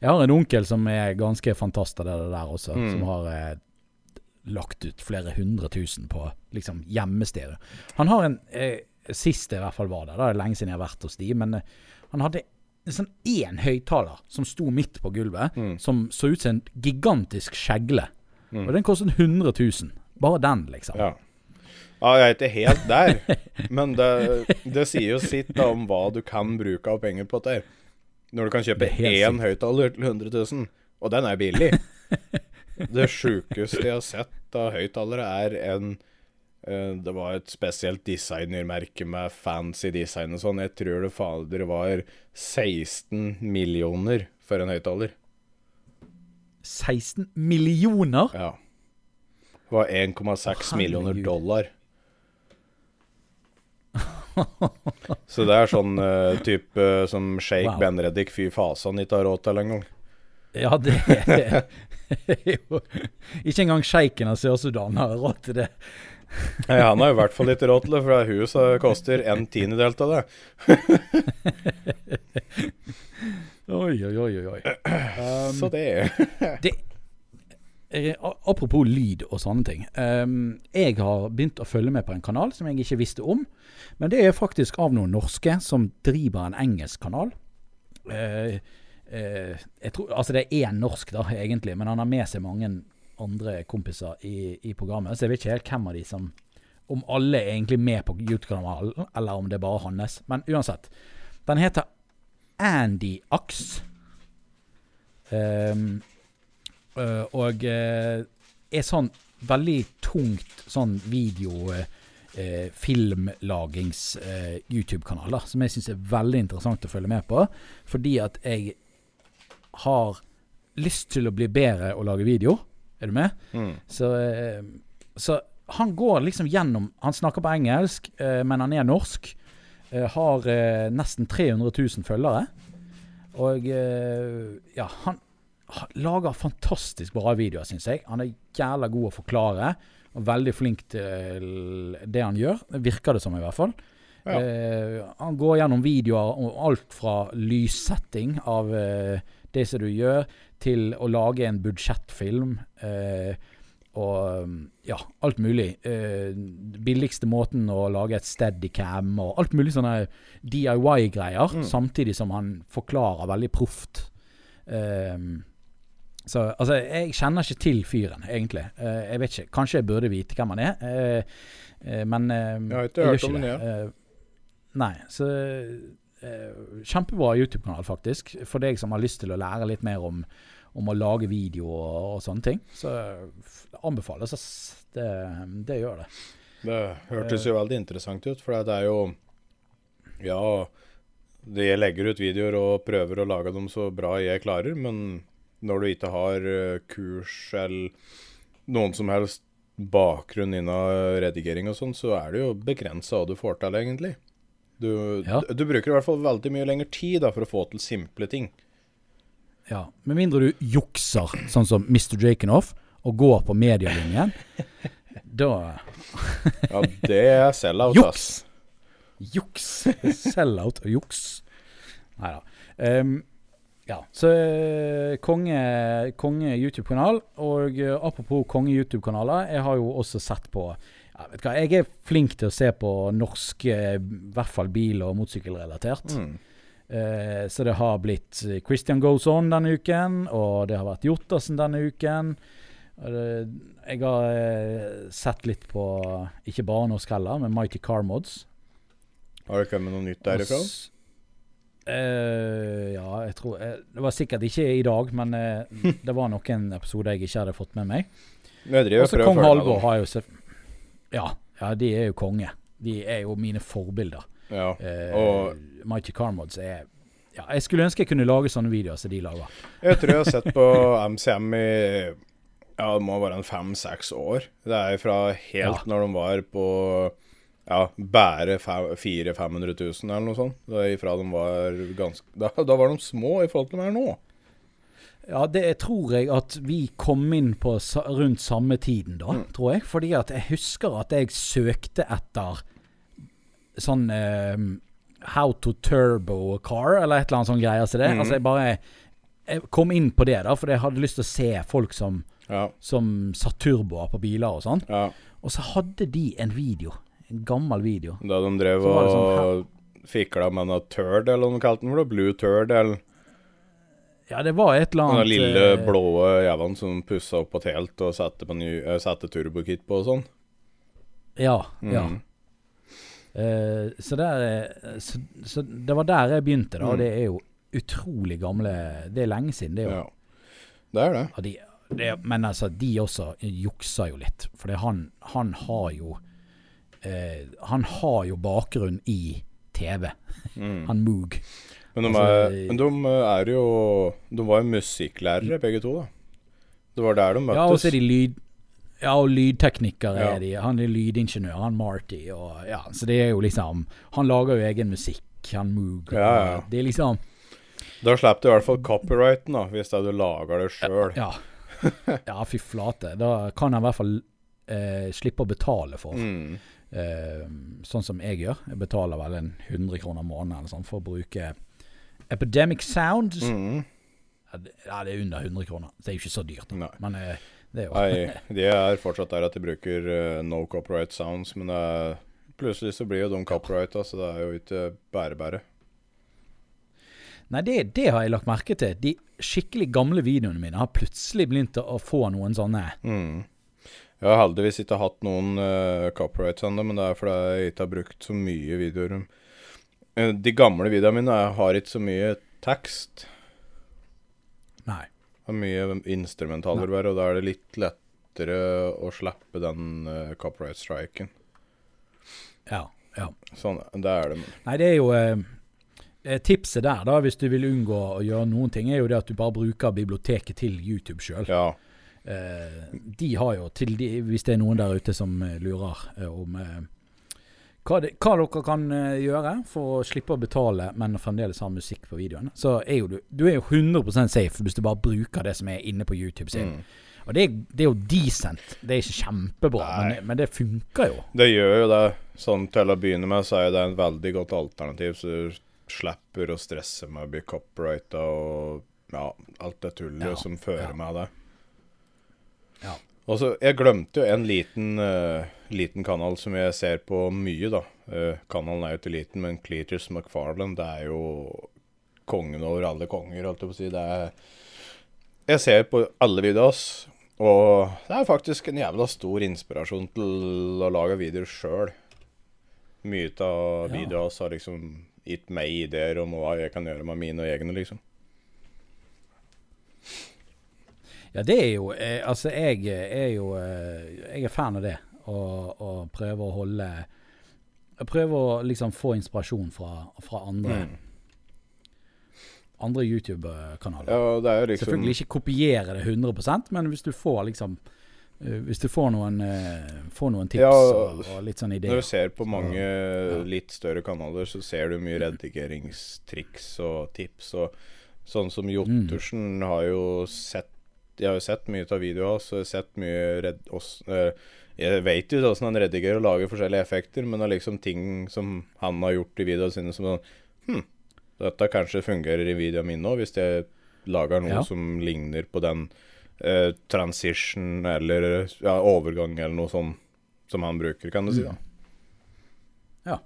Jeg har en onkel som er ganske fantast av det der også, Mm. som har eh, lagt ut flere hundre tusen på liksom hjemmestedet. Han har en eh, Sist jeg i hvert fall var der, da er det lenge siden jeg har vært hos de, men eh, han hadde en sånn én høyttaler som sto midt på gulvet, Mm. som så ut som en gigantisk skjegle. Mm. Og den kostet 100 000. Bare den, liksom. Ja. Ja, jeg er ikke helt der, men det, det sier jo sitt da om hva du kan bruke av penger på dette. Når du kan kjøpe én høyttaler til 100 000, og den er billig. Det sjukeste jeg har sett av høyttalere, er en eh, Det var et spesielt designermerke med fancy design og sånn. Jeg tror det fader var 16 millioner for en høyttaler. 16 millioner? Ja. Det var 1,6 millioner dollar. [LAUGHS] Så det er sånn uh, type uh, som Shake Wow. Benreddik fy fasan ikke har råd til engang. Ja, det er [LAUGHS] jo Ikke engang sjeiken av Sør-Sudan har råd til det. Nei, han har i hvert fall ikke råd til det, for huset koster en tiendedel av det. [LAUGHS] Oi, oi, oi, oi. [CLEARS THROAT] Um, Så det det, apropos lyd og sånne ting. Jeg har begynt å følge med på en kanal som jeg ikke visste om. Men det er faktisk av noen norske som driver en engelsk kanal. Eh, eh, tror, altså det er én norsk, da, egentlig, men han har med seg mange andre kompiser i, i programmet. Så jeg vet ikke helt hvem av de som Om alle er egentlig med på YouTube-kanalen, eller om det er bare hans. Men uansett. Den heter Andy Ax. Um, og øh, er sånn veldig tungt sånn video eh, filmlagings-YouTube-kanal, eh, som jeg syns er veldig interessant å følge med på. Fordi at jeg har lyst til å bli bedre å lage video. Er du med? Mm. Så, eh, så han går liksom gjennom Han snakker på engelsk, eh, men han er norsk. Eh, har eh, nesten 300 000 følgere. Og eh, ja, han lager fantastisk bra videoer, syns jeg. Han er jævla god å forklare. Og veldig flink til det han gjør. Virker det som, i hvert fall. Ja. Eh, han går gjennom videoer om alt fra lyssetting av eh, det som du gjør, til å lage en budsjettfilm. Eh, og ja, alt mulig. Eh, billigste måten å lage et steadycam og alt mulig sånne DIY-greier. Mm. Samtidig som han forklarer veldig proft. Eh, så altså, jeg kjenner ikke til fyren, egentlig. Eh, jeg vet ikke. Kanskje jeg burde vite hvem han er. Eh, eh, men Jeg har ikke hørt om den, Eh, nei, så Kjempebra YouTube-kanal, faktisk. For deg som har lyst til å lære litt mer om, om å lage video og, og sånne ting. Så det anbefales. Det, det gjør det. Det hørtes jo veldig interessant ut, for det er jo Ja, jeg legger ut videoer og prøver å lage dem så bra jeg klarer, men når du ikke har eh, kurs eller noen som helst bakgrunn innen redigering og sånn, så er det jo begrensa hva du får til, egentlig. Du, Ja. du, bruker i hvert fall veldig mye lengre tid da, for å få til simple ting. Ja, Med mindre du jukser, sånn som Mr. Jakenoff, og går på medielinjen. Da [LAUGHS] Ja, det er sell-out, Juks! ass. Juks. Sell-out og juks. Nei da. Ehm, ja, så eh, konge, konge YouTube-kanal. Og eh, apropos konge YouTube-kanaler, jeg har jo også sett på jeg, vet hva, Jeg er flink til å se på norske, i hvert fall bil- og motorsykkelrelatert. Mm. Eh, så det har blitt Christian Goes On denne uken, og det har vært Jottersen denne uken. Det, jeg har eh, sett litt på, ikke bare norsk heller, men Mighty Car Mods. Har det kommet noe nytt derifra? Og Eh, ja, jeg tror uh, Det var sikkert ikke i dag, men uh, [LAUGHS] det var noen episoder jeg ikke hadde fått med meg. Og så Kong Halvor har jo ja, ja, de er jo konge. De er jo mine forbilder. Ja. Og- Mighty Car Mods er ja, Jeg skulle ønske jeg kunne lage sånne videoer som de lager. Jeg tror jeg har sett på [LAUGHS] MCM i Ja, det må være en fem-seks år. Det er fra helt Ja. når de var på ja, bare 400 500 000 eller noe sånt. De var ganske [LAUGHS] da, da var de små i forhold til de er nå. Ja, det tror jeg at vi kom inn på sa rundt samme tiden da, Mm. tror jeg. Fordi at jeg husker at jeg søkte etter sånn eh, How to turbo car, eller et eller annet sånn greier som det. Mm. Altså jeg bare Jeg kom inn på det, da, fordi jeg hadde lyst til å se folk som, Ja, som satt turboer på biler og sånn. ja. Og så hadde de en video. En gammel video. Da de drev og var det sånn fikla med noe turd, eller hva de kalte den for blue turd, eller Ja, det var et eller den annet lille eh, blå jævelen som pussa opp på telt og satte, på ny, eh, satte turbokit på og sånn. Ja. ja. Mhm. Eh, så, der, så, så det var der jeg begynte, da. Og Mm. det er jo utrolig gamle Det er lenge siden, det er jo. Ja. Det er det. Ja, de, det, men altså, de også jukser jo litt. For han, han har jo eh, Han har jo bakgrunn i TV. Mm. Han Moog. Men de, Altså, er, men de er jo De var jo musikklærere, begge to, da. Det var der de møttes. Ja, og så er de lyd... Ja, og lydteknikere Ja. er de. Han er lydingeniør, han Marty. Og, ja, så det er jo liksom Han lager jo egen musikk, han Moog. Ja, ja. Det er liksom Da slipper du i hvert fall copyrighten, da, hvis du lager det sjøl. Ja. [LAUGHS] ja, fy flate. Da kan han i hvert fall eh, slippe å betale for. Mm. Eh, sånn som jeg gjør. Jeg betaler vel en 100 kroner måneden sånn for å bruke Epidemic Sound. Mm. Ja, det, ja, det er under 100 kroner. Det er jo ikke så dyrt. Nei. Men eh, det er jo Nei, [LAUGHS] de er fortsatt der at de bruker eh, no copyright sounds, men er, plutselig så blir jo de copyrighta, så det er jo ikke bare-bare. Nei, det, det har jeg lagt merke til. De skikkelig gamle videoene mine har plutselig begynt å få noen sånne Mm. Jeg har heldigvis ikke hatt noen uh, copyrights ennå, men det er fordi jeg ikke har brukt så mye videoer. Uh, de gamle videoene mine har ikke så mye tekst. Nei. Det er mye instrumentaler bare, og da er det litt lettere å slippe den uh, copyright-striken. Ja, ja. Sånn, det er det. Nei, det er jo eh, eh, Tipset der, da, hvis du vil unngå å gjøre noen ting, er jo det at du bare bruker biblioteket til YouTube sjøl. Ja. Eh, de har jo, de, hvis det er noen der ute som eh, lurer eh, om hva, de, hva dere kan gjøre for å slippe å betale, men fremdeles ha musikk på videoen, så er jo du, du er jo 100 safe hvis du bare bruker det som er inne på YouTube. sin. Mm. Og det det er jo decent. Det er ikke kjempebra, men, men det funker jo. Det gjør jo det. Sånn til å begynne med, så er det en veldig godt alternativ, så du slipper å stresse med å bli copyrighta og ja, alt det tullet Ja, som fører ja. med det. Ja. Altså, Jeg glemte jo en liten, uh, liten kanal som jeg ser på mye, da. Uh, kanalen er jo ikke liten, men Cleaters McFarland, det er jo kongen over alle konger, holdt jeg på å si. Det er Jeg ser på alle videoer, hans, og det er faktisk en jævla stor inspirasjon til å lage videoer sjøl. Mye av Ja. videoene hans har liksom gitt meg ideer om hva jeg kan gjøre med mine egne, liksom. Ja, det er jo eh, Altså, jeg er jo eh, Jeg er fan av det. Og, og prøve å holde Prøve å liksom få inspirasjon fra, fra andre Mm. Andre YouTube-kanaler. Ja, liksom Selvfølgelig ikke kopiere det 100 men hvis du får liksom eh, Hvis du får noen, eh, får noen tips Ja, og, og litt sånn Når du ser på mange ja. litt større kanaler, så ser du mye redigeringstriks og tips. Og sånn som Jottersen har jo sett Jeg har jo sett mye av videoene hans, sett mye red, oss, eh, Jeg vet jo hvordan han redigerer og lager forskjellige effekter, men det er liksom ting som han har gjort i videoene sine som sånn Hm, dette kanskje fungerer i videoene mine òg, hvis jeg lager noe Ja. som ligner på den eh, transition eller ja, overgang eller noe sånn som han bruker, kan du si. da. Ja.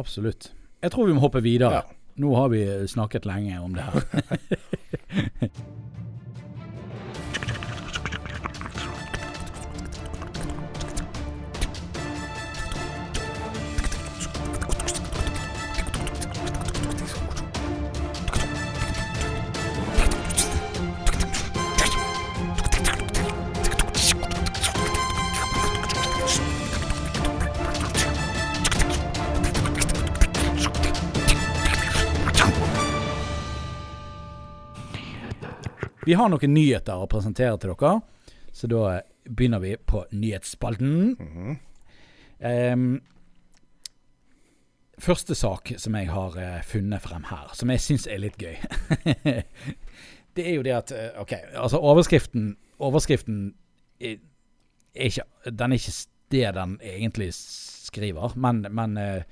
Absolutt. Jeg tror vi må hoppe videre. Ja. Nå har vi snakket lenge om det her. [LAUGHS] Vi har noen nyheter å presentere til dere, så da begynner vi på nyhetsspalten. Mm -hmm. um, første sak som jeg har uh, funnet frem her, som jeg syns er litt gøy, [LAUGHS] det er jo det at uh, OK, altså overskriften Overskriften er, er ikke Den er ikke det den egentlig skriver, men, men uh,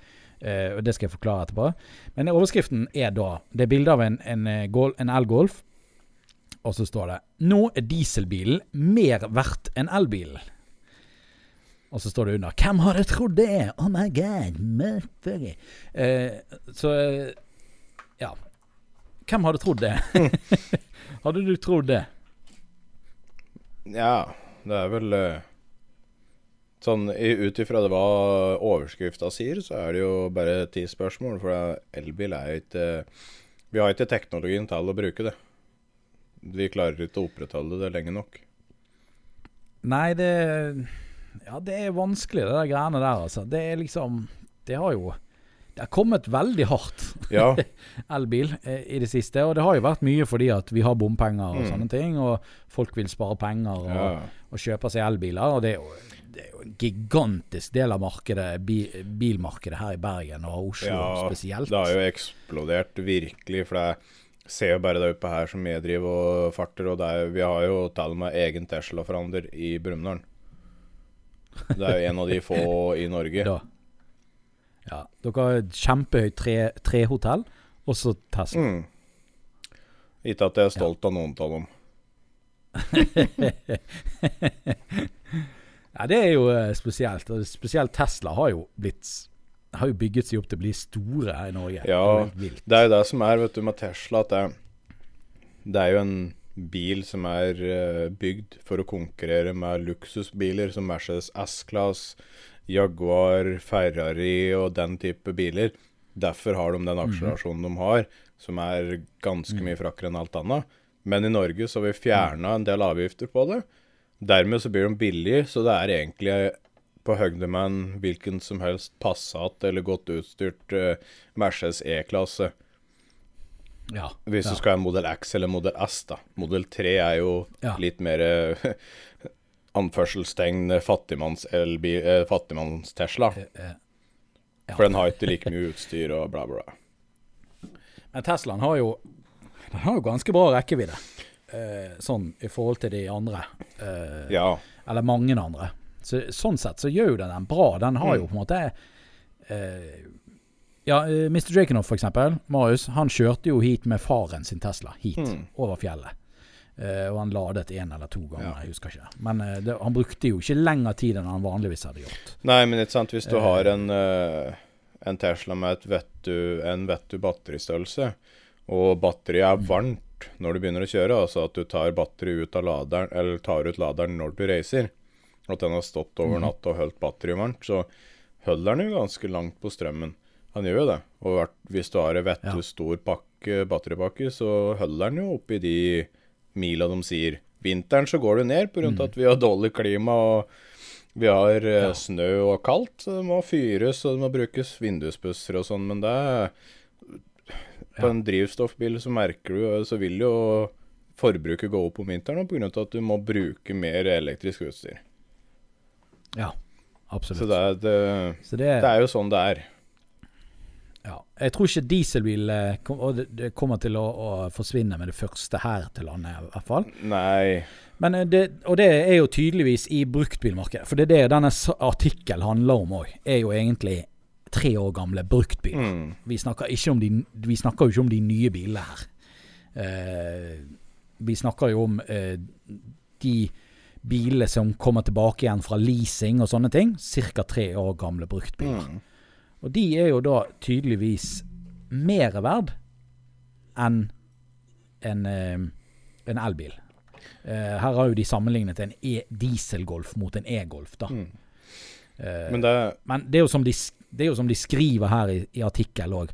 og Det skal jeg forklare etterpå. Men overskriften er da Det er bilde av en, en, en elgolf. Og så står det 'Nå er dieselbilen mer verdt enn elbilen'. Og så står det under 'Hvem hadde trodd det?' Oh my god. motherfucker. Eh, så eh, ja. Hvem hadde trodd det? [LAUGHS] hadde du trodd det? Ja, det er vel eh, Sånn ut ifra det hva overskrifta sier, så er det jo bare ti spørsmål. For elbil er jo ikke Vi har ikke teknologien til å bruke det. Vi klarer ikke å opprettholde det lenge nok. Nei, det Ja, det er vanskelig, det der greiene der, altså. Det er liksom Det har jo Det har kommet veldig hardt. Ja, [LAUGHS] elbil eh, i det siste. Og det har jo vært mye fordi at vi har bompenger og Mm. sånne ting. Og folk vil spare penger og, ja. og kjøpe seg elbiler. Og det er, jo, det er jo en gigantisk del av markedet, bi, bilmarkedet her i Bergen og Oslo ja spesielt. det har jo eksplodert virkelig. For jeg ser jo bare det oppe her som jeg driver og farter, og er, vi har jo til og med egen Tesla-forhandler i Brumunddal. Det er jo en av de få i Norge. [LAUGHS] Da. Ja, dere har et kjempehøyt tre- hotell, og så Tesla. Mm. Ikke at jeg er stolt av noen av dem. [LAUGHS] Ja, det er jo eh, spesielt. Spesielt Tesla har jo blitt har jo bygget seg opp til å bli store her i Norge. Det er Ja, det er jo det som er vet du, med Tesla, at det, det er jo en bil som er eh, bygd for å konkurrere med luksusbiler som Mercedes S-Class, Jaguar, Ferrari og den type biler. Derfor har de den akselerasjonen de har, som er ganske mye frakkere enn alt annet. Men i Norge så har vi fjerna en del avgifter på det. Dermed så blir de billige, så det er egentlig på høgde med en hvilken som helst Passat eller godt utstyrt uh, Mercedes E-klasse. Ja. Hvis ja. du skal ha en modell X eller modell S, da. Modell 3 er jo Ja. litt mer anførselstegn fattigmanns-Tesla. Fattigmanns. For den har ikke like mye utstyr og bla, bla. Men Teslaen har jo Den har jo ganske bra rekkevidde. Eh, sånn i forhold til de andre. Eh, Ja. Eller mange andre. Så, sånn sett så gjør jo den den bra. Den har jo Mm. på en måte eh, Ja, eh, Mr. Drakenov for eksempel, Marius, han kjørte jo hit med faren sin Tesla. Hit, Mm. over fjellet. Eh, og han ladet én eller to ganger, Ja. jeg husker ikke. Men eh, det, han brukte jo ikke lengre tid enn han vanligvis hadde gjort. Nei, men ikke sant, hvis du har en, en Tesla med et vettu, en vettu batteristørrelse, og batteriet er varmt når du begynner å kjøre, altså at du tar batteriet ut av laderen, eller tar ut laderen når du reiser, og at den har stått over natt natta og holdt batteriet varmt, så holder den jo ganske langt på strømmen. Han gjør jo det. Og hvis du har en vettu Ja. stor pakke, batteripakke, så holder den jo oppi de mila de sier. Vinteren så går det ned pga. Mm. at vi har dårlig klima og vi har eh, Ja. snø og kaldt, så det må fyres og det må brukes vindusbusser og sånn. Men det er På en drivstoffbil så merker du Så vil jo forbruket gå opp om vinteren pga. at du må bruke mer elektrisk utstyr. Ja, absolutt. Så det er, det, Så det, det er jo sånn det er. Ja. Jeg tror ikke dieselbil eh, kom, kommer til å, å forsvinne med det første her til landet, i hvert fall. Nei Men eh, det, og det er jo tydeligvis i bruktbilmarkedet. For det er det denne artikkelen handler om òg. Er jo egentlig tre år gamle bruktbiler. mm. Vi snakker, ikke om de, vi snakker jo ikke om de nye bilene her. Eh, vi snakker jo om eh, de bilene som kommer tilbake igjen fra leasing og sånne ting. Ca. tre år gamle bruktbiler. Mm. Og de er jo da tydeligvis mer verd enn en, eh, en elbil. Uh, her har jo de sammenlignet en e dieselgolf mot en e-golf, da. Mm. Uh, Men det men det er jo som de, det jo som de skriver her i, i artikkel òg.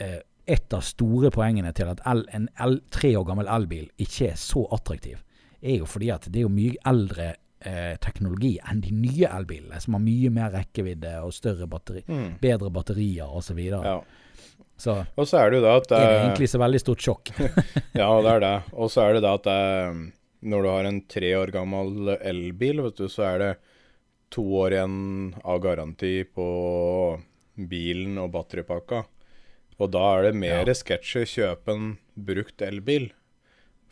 Uh, et av store poengene til at el, en el, tre år gammel elbil ikke er så attraktiv, er jo fordi at det er jo mye eldre eh, teknologi enn de nye elbilene, som har mye mer rekkevidde og større batteri, mm. bedre batterier osv. Så, videre. Ja. så Og så er det jo da at det er det egentlig så veldig stort sjokk. [LAUGHS] Ja, det er det. Og så er det da at det er, når du har en tre år gammel elbil, vet du, så er det to år igjen av garanti på bilen og batteripakka. Og da er det mer Ja. sketsj kjøpe en brukt elbil.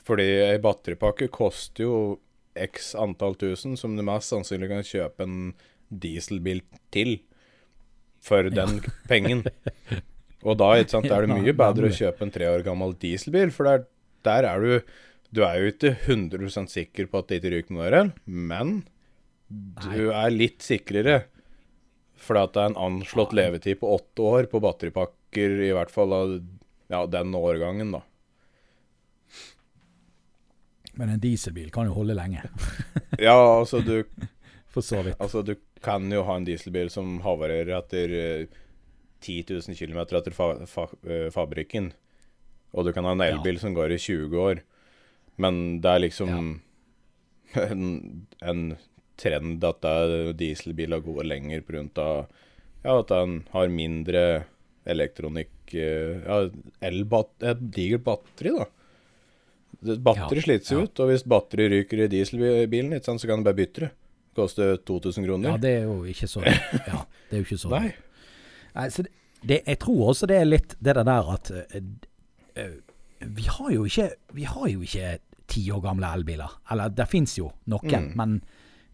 Fordi ei batteripakke koster jo x antall tusen, som du mest sannsynlig kan kjøpe en dieselbil til for den pengen. Og da sant, er det mye bedre å kjøpe en tre år gammel dieselbil, for der, der er du Du er jo ikke 100% sikker på at det ikke ryker noe der, men du er litt sikrere. Fordi at det er en anslått levetid på åtte år på batteripakker, i hvert fall av ja, den årgangen, da. Men en dieselbil kan jo holde lenge, [LAUGHS] Ja, altså du, [LAUGHS] for så vidt. altså du kan jo ha en dieselbil som havarerer etter eh, 10 000 km etter fa fa eh, fabrikken. Og du kan ha en elbil som går i 20 år. Men det er liksom [LAUGHS] en, en trend at er dieselbiler går lenger pga. Ja, at den har mindre elektronikk eh, Ja, et digert batteri, da. Batteri Ja, slites jo ut, og hvis batteri ryker i dieselbilen, så kan du bare bytte det. Koster 2000 kroner. Ja, det er jo ikke så Ja, det er jo ikke så [LAUGHS] Nei. Nei, så det, det, jeg tror også det er litt det der at eh, vi har jo ikke Vi har jo ikke ti år gamle elbiler. Eller det fins jo noen, Mm. men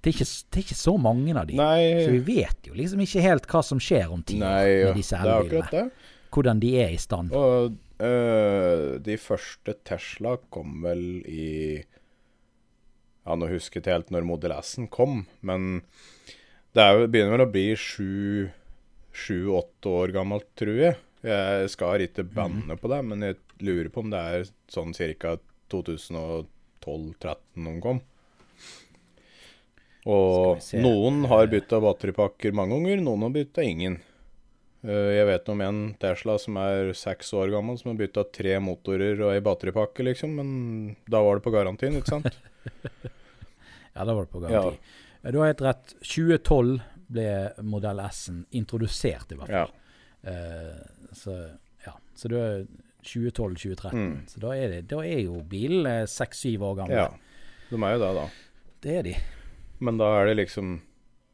det er, ikke, det er ikke så mange av de. Nei, Så vi vet jo liksom ikke helt hva som skjer om ti år med disse det er elbilene. det. Hvordan de er i stand. Og øh, de første Tesla kom vel i Ja, nå husker jeg helt når Model S-en kom, men det er jo, begynner vel å bli sju sju-åtte år gammelt, tror jeg. Jeg skal ikke banne på det, men jeg lurer på om det er sånn ca. 2012-13 noen kom. Og noen har bytta batteripakker mange ganger, noen har bytta ingen. Eh, Jeg vet om en Tesla som er seks år gammel, som har bytta tre motorer og ei batteripakke, liksom. Men da var det på garantien, ikke sant? [LAUGHS] Ja, da var det på garanti. Ja. Du har helt rett. 2012 ble modell S-en introdusert, i hvert Ja. fall. Eh, så ja. Så det er 2012-2013. Mm. Så da er, det, da er jo bilen seks-syv år gammel. ja. De er jo det, da. Det er de. Men da er det liksom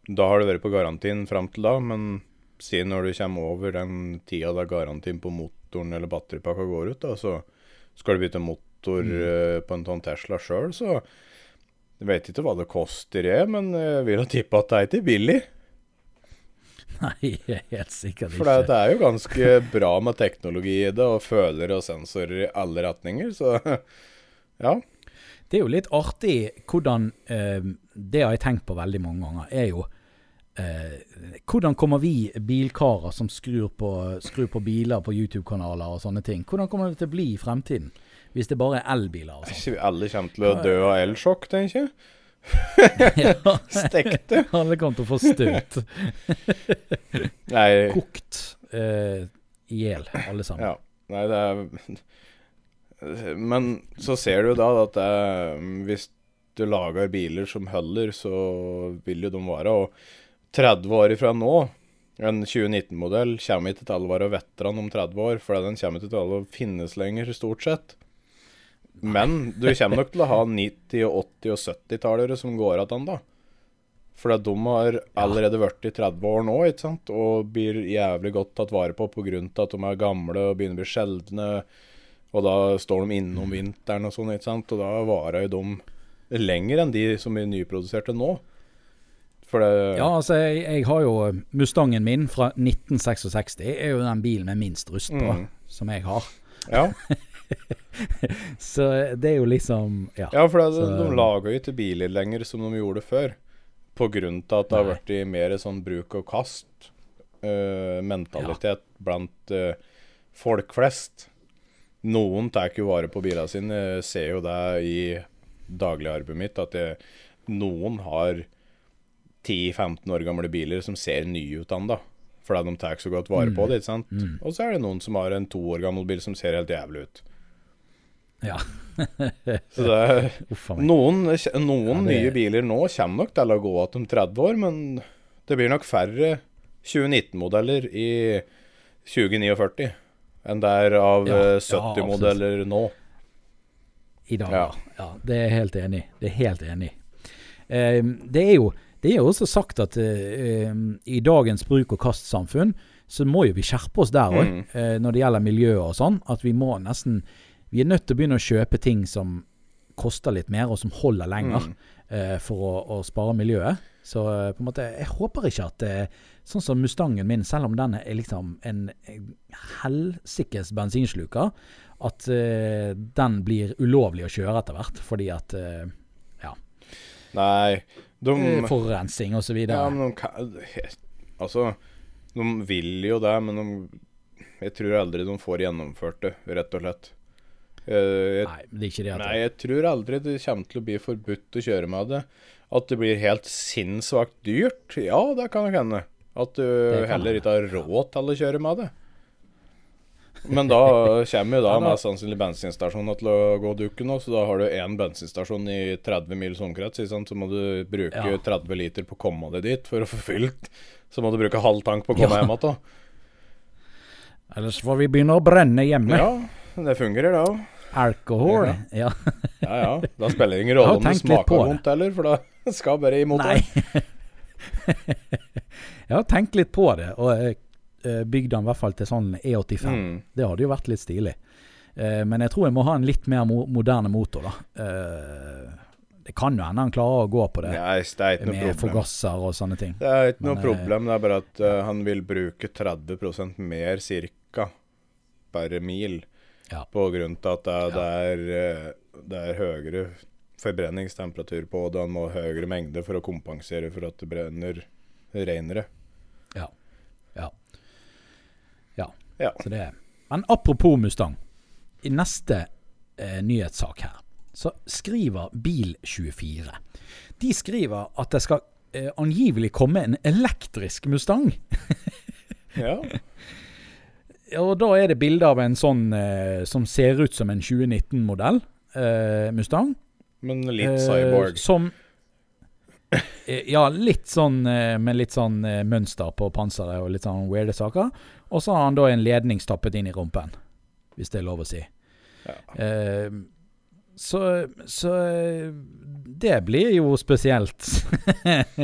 Da har det vært på garantien fram til da, men si når du kommer over den tida da garantien på motoren eller batteripakka går ut, da, så skal du bytte motor Mm. uh, på en sånn Tesla sjøl, så jeg vet ikke hva det koster, jeg, men jeg vil jo tippe at det er ikke billig. [LAUGHS] Nei, helt sikkert ikke. For det, det er jo ganske bra med teknologi i det, og følere og sensorer i alle retninger, så [LAUGHS] ja. Det er jo litt artig hvordan eh, Det har jeg tenkt på veldig mange ganger, er jo eh, Hvordan kommer vi bilkarer som skrur på, skrur på biler på YouTube-kanaler og sånne ting, hvordan kommer det til å bli i fremtiden? Hvis det bare er elbiler og sånn. Alle kommer til å dø av elsjokk, tenker jeg. [LAUGHS] Stekte. [LAUGHS] alle kommer til å få støt. [LAUGHS] Kokt eh, hjel, alle sammen. Ja. Nei, det er Men så ser du da at det er, hvis du lager biler som holder, så vil jo de være Og 30 år ifra nå, en 2019-modell, kommer ikke til å være veteran om 30 år, for den kommer ikke til å finnes lenger, stort sett. Men du kommer nok til å ha 90-, og 80- og 70-tallere som går igjen da. For de har allerede vært i 30 år nå, ikke sant? og blir jævlig godt tatt vare på pga. at de er gamle og begynner å bli sjeldne. Og da står de innom vinteren og sånn, ikke sant. Og da varer jo de lenger enn de som er nyproduserte nå. Det Ja, altså, jeg, jeg har jo Mustangen min fra 1966. er jo den bilen med minst rust på, Mm. som jeg har. Ja, [LAUGHS] Så det er jo liksom Ja. ja for det, Så- de lager jo ikke biler lenger som de gjorde før. På grunn til at det har vært i mer sånn bruk og kast-mentalitet blant uh, folk flest. Noen tar jo vare på bilene sine. Jeg ser jo det i dagligarbeidet mitt, at jeg, noen har 10-15 år gamle biler som ser nye ut ennå. Fordi de tar så godt vare på det. ikke sant? Mm. Og så er det noen som har en to år gammel bil som ser helt jævlig ut. Ja. Så det er [LAUGHS] noen, noen Ja, det- nye biler nå kommer nok til å gå igjen om 30 år, men det blir nok færre 2019-modeller i 2049 enn det er av Ja, eh, 70-modeller nå. I dag, Ja. ja. Det er jeg helt enig i. Det er helt enig i. Eh, det er jo det er jo også sagt at eh, i dagens bruk- og kastsamfunn så må jo vi skjerpe oss der òg, Mm. eh, når det gjelder miljø og sånn. At vi må nesten Vi er nødt til å begynne å kjøpe ting som koster litt mer, og som holder lenger, Mm. eh, for å, å spare miljøet. Så eh, på en måte Jeg håper ikke at eh, Sånn som Mustangen min, selv om den er liksom en en helsikes bensinsluker, at eh, den blir ulovlig å kjøre etter hvert, fordi at Ja. Nei, de eh, Forurensing osv. Ja, men de kan Altså, de vil jo det, men de Jeg tror aldri de får gjennomført det, rett og slett. Eh, jeg Nei, det er ikke det. Nei, jeg tror aldri det kommer til å bli forbudt å kjøre med det. At det blir helt sinnssvakt dyrt, ja, det kan nok hende. At du heller ikke har råd til å kjøre med det. Men da kommer jo da mest sannsynlig bensinstasjonen til å gå dukken nå, så da har du én bensinstasjon i 30 mils omkrets, så må du bruke Ja. 30 liter på å komme deg dit for å få fylt. Så må du bruke halv tank på å komme Ja. hjem igjen. Ellers får vi begynne å brenne hjemme. Ja, det fungerer, det òg. Alkohol. Ja. Ja ja. Da spiller det ingen [LAUGHS] rolle om det smaker vondt heller, for da [LAUGHS] skal bare i motoren. [LAUGHS] Jeg har tenkt litt på det, og eh, bygd den i hvert fall til sånn E85. Mm. Det hadde jo vært litt stilig. Eh, men jeg tror jeg må ha en litt mer mo moderne motor, da. Eh, det kan jo hende han klarer å gå på det, Nei, det er ikke med problem. forgasser og sånne ting. Det er ikke noe Men, eh, problem, det er bare at uh, han vil bruke 30% mer cirka per mil. Ja. På grunn til at det, det, er, eh, det er høyere forbrenningstemperatur på det, han må ha høyere mengde for å kompensere for at det brenner renere. Ja. Ja. Ja. Det Men apropos Mustang. I neste eh, nyhetssak her, så skriver Bil24 De skriver at det skal eh, angivelig komme en elektrisk Mustang. [LAUGHS] Ja. Og da er det bilde av en sånn eh, som ser ut som en 2019-modell eh, Mustang. Men litt Eh, cyborg. som eh, Ja, litt sånn eh, med litt sånn eh, mønster på panseret og litt sånn weirde saker. Og så har han da en ledning stappet inn i rumpen, hvis det er lov å si. Ja. Eh, så, så eh, det blir jo spesielt. [LAUGHS]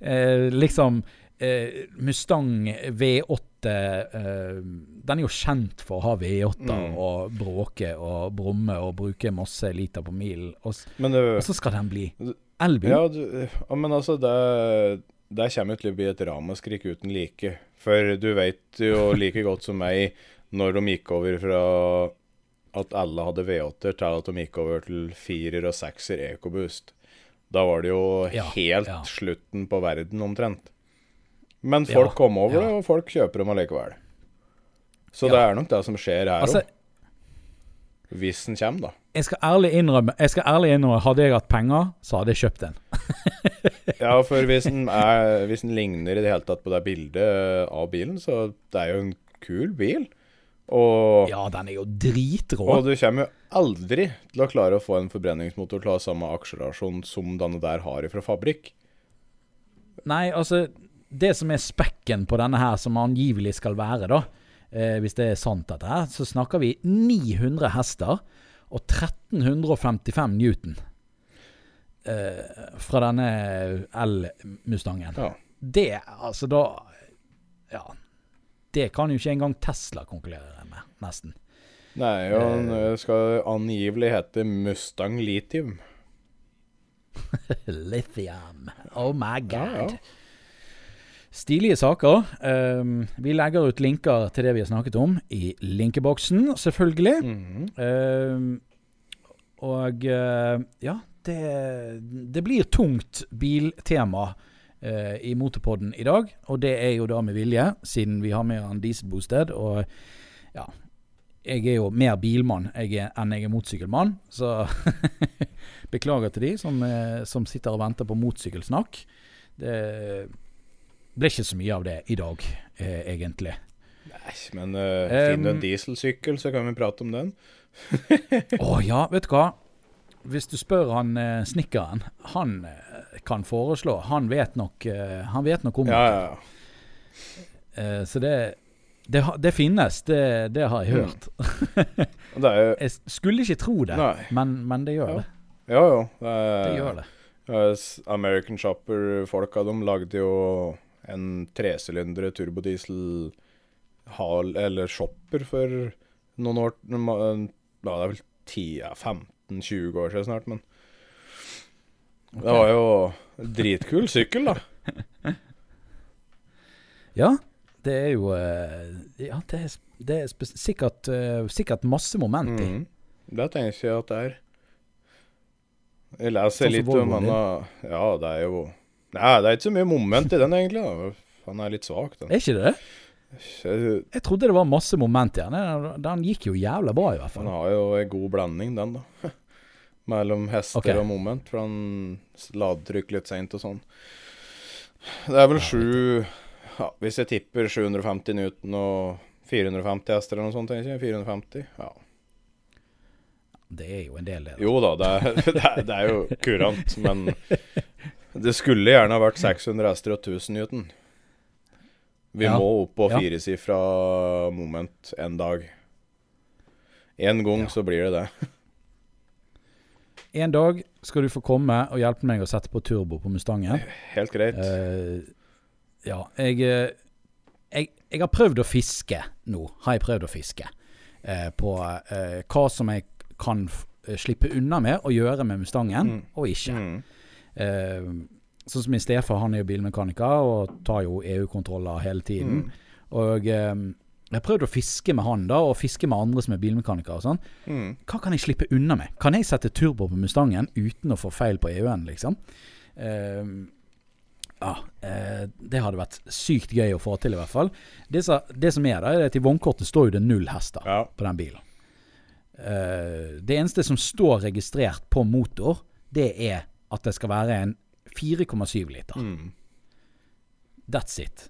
eh, liksom eh, Mustang V8 eh, Den er jo kjent for å ha V8 Mm. og bråke og brumme og bruke masse liter på milen. Og, du og så skal den bli elbil. Ja, du, men altså, det, det kommer til å bli et ramaskrik uten like. For du vet jo like godt som meg når de gikk over fra at alle hadde V8-er, til at de gikk over til firer og sekser EcoBoost. Da var det jo Ja, helt ja. slutten på verden, omtrent. Men Ja, folk kom over ja. det, og folk kjøper dem allikevel. Så Ja. det er nok det som skjer her òg. Altså, hvis den kommer, da. Jeg skal ærlig innrømme Jeg skal ærlig innrømme Hadde jeg hatt penger, så hadde jeg kjøpt en. [LAUGHS] Ja, for hvis den, er, hvis den ligner i det hele tatt på det bildet av bilen, så det er jo en kul bil. Og, Ja, den er jo dritrå. og du kommer jo aldri til å klare å få en forbrenningsmotor til å ha samme akselerasjon som denne der har fra fabrikk. Nei, altså Det som er spekken på denne her, som angivelig skal være, da eh, Hvis det er sant, dette her, så snakker vi 900 hester og 1355 newton. Eh, fra denne El-Mustangen. Ja. Det, altså da Ja. Det kan jo ikke engang Tesla konkurrere med, nesten. Nei, og den skal angivelig hete Mustang Lithium. [LAUGHS] Lithium. Oh my god. Ja, ja. Stilige saker. Um, vi legger ut linker til det vi har snakket om i linkeboksen, selvfølgelig. Mhm. Um, og uh, ja, det, det blir tungt biltema uh, i Motorpodden i dag. Og det er jo da med vilje, siden vi har med en dieselbosted. Og ja, jeg er jo mer bilmann jeg er, enn jeg er motorsykkelmann. Så [LAUGHS] beklager til de som, eh, som sitter og venter på motorsykkelsnakk. Det ble ikke så mye av det i dag, eh, egentlig. Nei, men uh, Um, finner du en dieselsykkel, så kan vi prate om den. [LAUGHS] Å ja, vet du hva? Hvis du spør han eh, snekkeren, han eh, kan foreslå. Han vet nok, eh, han vet nok om Ja, det. ja. Eh, så det, det, det finnes, det, det har jeg Mm. hørt. Mm. Det jo [LAUGHS] Jeg skulle ikke tro det, men, men det gjør Ja. det. Ja jo. Det, Det gjør det. American Shopper-folka de lagde jo en tresylindere turbodiesel hal, eller shopper for noen år Ja, det er vel 10, ja, 15-20 år siden snart, men Det var jo dritkul sykkel, da. [LAUGHS] Ja, det er jo eh, Ja, det er, det er sikkert, eh, sikkert masse moment i. Mm. Det tenker jeg at det er. Jeg leser Sånn litt om han Ja, det er jo Nei, det er ikke så mye moment i den, egentlig. da Han er litt svak, den. Er ikke det? Jeg- trodde det var masse moment i den. Den- Den gikk jo jævla bra, i hvert fall. Den har jo en god blanding, den, da. [LAUGHS] Mellom hester okay. og moment, for han ladetrykk litt seint og sånn. Det er vel sju ja, Hvis jeg tipper 750 Newton og 450 hester eller noe sånt, tenker jeg. 450? Ja. Det er jo en del, det. da. Jo da, det er, [LAUGHS] det er, det er jo kurant, men [LAUGHS] det skulle gjerne ha vært 600 hester og 1000 Newton. Vi Ja. må opp på Ja. firesifra moment en dag. En gang Ja. så blir det det. En dag skal du få komme og hjelpe meg å sette på turbo på Mustangen. Helt greit. Uh, ja, jeg, eh, jeg Jeg har prøvd å fiske nå. Har jeg prøvd å fiske uh, på uh, hva som jeg kan slippe unna med å gjøre med Mustangen, Mm. og ikke. Mm. Eh, sånn som min stefar, han er jo bilmekaniker og tar jo EU-kontroller hele tiden. Mm. Og eh, jeg prøvde å fiske med han da, og fiske med andre som er bilmekanikere og sånn. Mm. Hva kan jeg slippe unna med? Kan jeg sette turbo på Mustangen uten å få feil på EU-en, liksom? Eh, ja, eh, det hadde vært sykt gøy å få til, i hvert fall. Det, som- det som er da, er at i vognkortet står jo det null hester Ja. på den bilen. Eh, det eneste som står registrert på motor, det er at det skal være en 4,7 liter. Mm. That's it.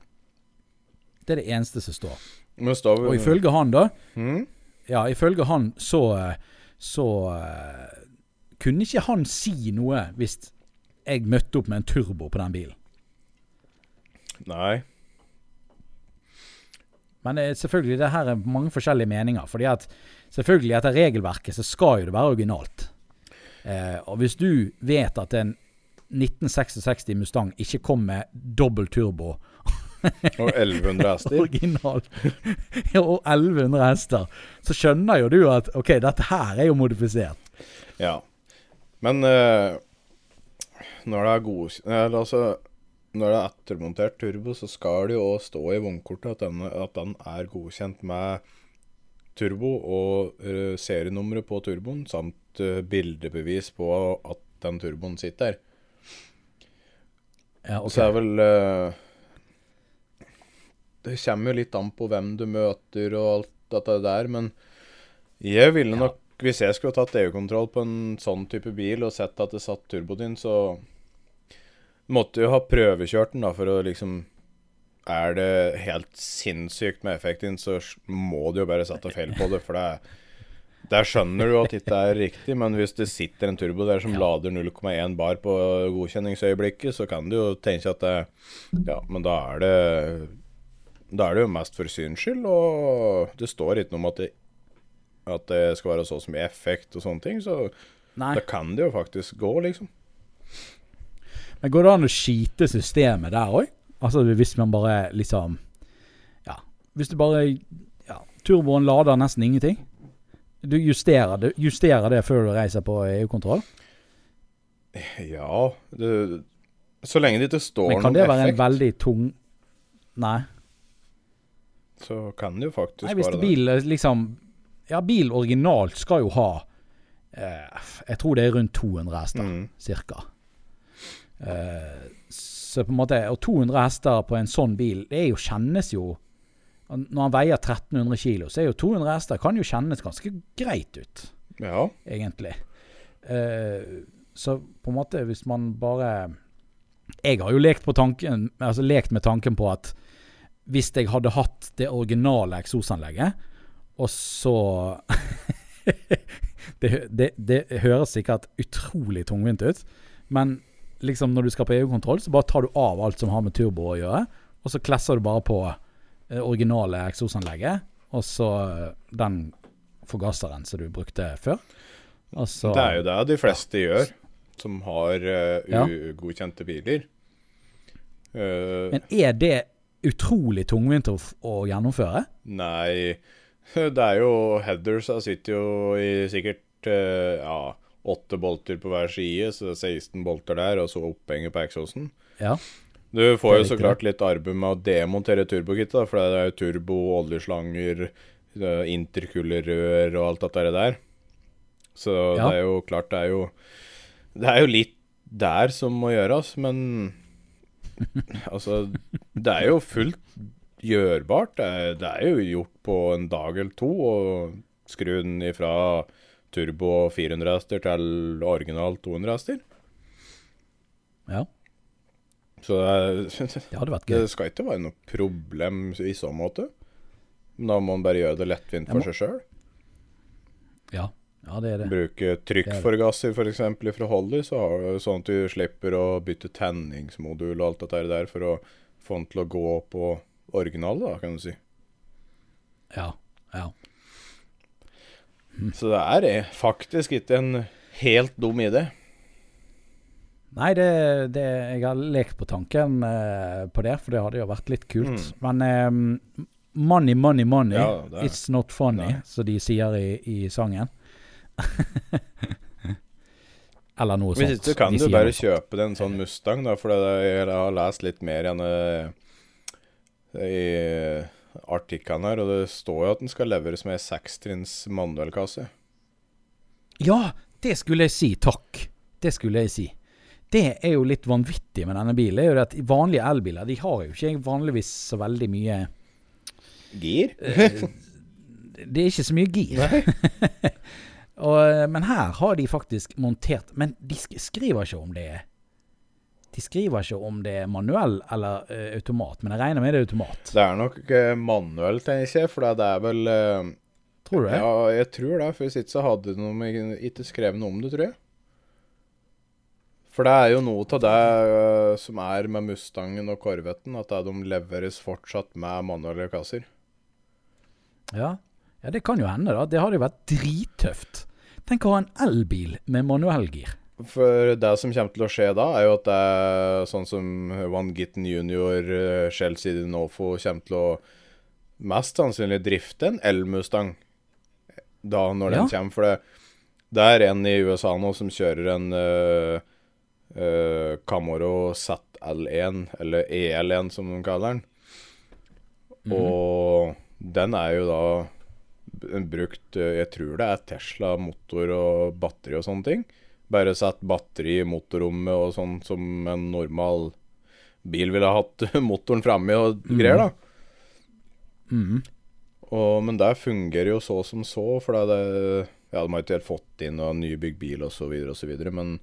Det er det eneste som står. Står Og ifølge han, da, mm? ja, ifølge han så, så uh, kunne ikke han si noe hvis jeg møtte opp med en turbo på den bilen. Nei. Men det, selvfølgelig, det her er mange forskjellige meninger. Fordi at selvfølgelig etter regelverket så skal jo det være originalt. Eh, og hvis du vet at en 1966 Mustang ikke kom med dobbel turbo [LAUGHS] Og 1100 hester. original [LAUGHS] ja, og 1100 hester, så skjønner jo du at OK, dette her er jo modifisert. Ja. Men eh, når det er god eller altså, Når det er ettermontert turbo, så skal det jo òg stå i vognkortet at, at den er godkjent med turbo og uh, serienummeret på turboen, samt uh, bildebevis på at den turboen sitter. Ja, Og så er vel uh, Det kommer jo litt an på hvem du møter og alt dette der, men jeg ville Ja. Hvis jeg skulle tatt EU-kontroll på en sånn type bil og sett at det satt turboen din, så måtte jo ha prøvekjørt den da for å liksom Er det helt sinnssykt med effekten, så må du jo bare sette feil på det, for det er der skjønner du at det ikke er riktig, men hvis det sitter en turbo der som Ja. lader 0,1 bar på godkjenningsøyeblikket, så kan du jo tenke at det, Ja, men da er det Da er det jo mest for syns skyld, og det står ikke noe om at det, at det skal være så så mye effekt og sånne ting, så Nei. da kan det jo faktisk gå, liksom. Men går det an å skite systemet der òg? Altså hvis man bare liksom Ja. Hvis du bare ja, Turboen lader nesten ingenting. Du justerer det, justerer det før du reiser på EU-kontroll. Ja du, Så lenge det ikke står Men kan det være en veldig tung Nei. så kan det jo faktisk Nei, hvis det bil eh, liksom Ja, bil originalt skal jo ha eh, Jeg tror det er rundt 200 hester, Mm. cirka. Eh, så på en måte Og 200 hester på en sånn bil, det er jo kjennes jo Når han veier 1300 kilo, så er jo 200 hester kan jo kjennes ganske greit ut, Ja. egentlig. Uh, så på en måte, hvis man bare Jeg har jo lekt, på tanken, altså lekt med tanken på at hvis jeg hadde hatt det originale eksosanlegget, og så [LAUGHS] det, det, det høres sikkert utrolig tungvint ut, men liksom når du skal på EU-kontroll, så bare tar du av alt som har med turbo å gjøre, og så klesser du bare på det originale eksosanlegget, og så eh, den forgasseren som du brukte før. Og så, Det er jo det de fleste gjør, som har uh, ugodkjente biler. Uh, Men er det utrolig tungvint å, å gjennomføre? Nei, [LAUGHS] det er jo Headers Jeg sitter jo i sikkert uh, ja, åtte bolter på hver side, så det er 16 bolter der, og så opphenger på eksosen. Ja. Du får jo så klart litt arbeid med å demontere turbokittet, for det er jo turbo, oljeslanger, interkullerør og alt dette der. Så Ja. det er jo klart, det er jo Det er jo litt der som må gjøres, men [LAUGHS] altså Det er jo fullt gjørbart. Det er, det er jo gjort på en dag eller to å skru den ifra turbo 400 hester til original 200 hester. ja. Så det, Det [LAUGHS] det skal ikke være noe problem i så måte. Men da må man bare gjøre det lettvint for må- seg sjøl. Ja. ja, det er det. Bruke trykkforgasser f.eks. fra Holly, så sånn at du slipper å bytte tenningsmodul og alt dette der for å få den til å gå på original, da, kan du si. Ja. ja. Så det er eh, faktisk ikke en helt dum idé. Nei, det, det, jeg har lekt på tanken eh, på det, for det hadde jo vært litt kult. Mm. Men eh, money, money, money. Ja, er- It's not funny, som de sier i, i sangen. [LAUGHS] Eller noe Hvis sånt. ikke kan De du bare kjøpe deg en sånn Mustang, da, for jeg har lest litt mer enn eh, i artikkelen her, og det står jo at den skal leveres med sekstrinns manuellkasse. Ja, det skulle jeg si. Takk. Det skulle jeg si. Det er jo litt vanvittig med denne bilen. Det er jo at Vanlige elbiler de har jo ikke vanligvis så veldig mye Gir? eh, Det er ikke så mye gir. [LAUGHS] Og, eh, men her har de faktisk montert Men de skriver ikke om det er De skriver ikke om det er manuell eller uh, automat, men jeg regner med det er automat. Det er nok uh, manuell, tenker jeg, for det er vel uh, Tror du det? Ja, jeg tror det, for hvis ikke så hadde de ikke skrevet noe om det, tror jeg. For det er jo noe av det uh, som er med Mustangen og Corvetten, at de leveres fortsatt med manuelle kasser. Ja. ja, det kan jo hende, da. Det hadde jo vært drittøft. Tenk å ha en elbil med manuellgir. For det som kommer til å skje da, er jo at det er sånn som Van Gitten junior, øh, Chelsea Dinofo, kommer til å mest sannsynlig drifte en El-Mustang da når den Ja. kommer. For det, det er en i USA nå som kjører en uh, uh, Camaro ZL1, eller EL1 som de kaller den. Mhm. Og den er jo da brukt Jeg tror det er Tesla motor og batteri og sånne ting. Bare satt batteri i motorrommet og sånn som en normal bil ville ha hatt [LAUGHS] motoren framme og greier, da. Mm. Og, men det fungerer jo så som så, for det det Ja, de har ikke helt fått inn noen nybygd bil osv., osv., men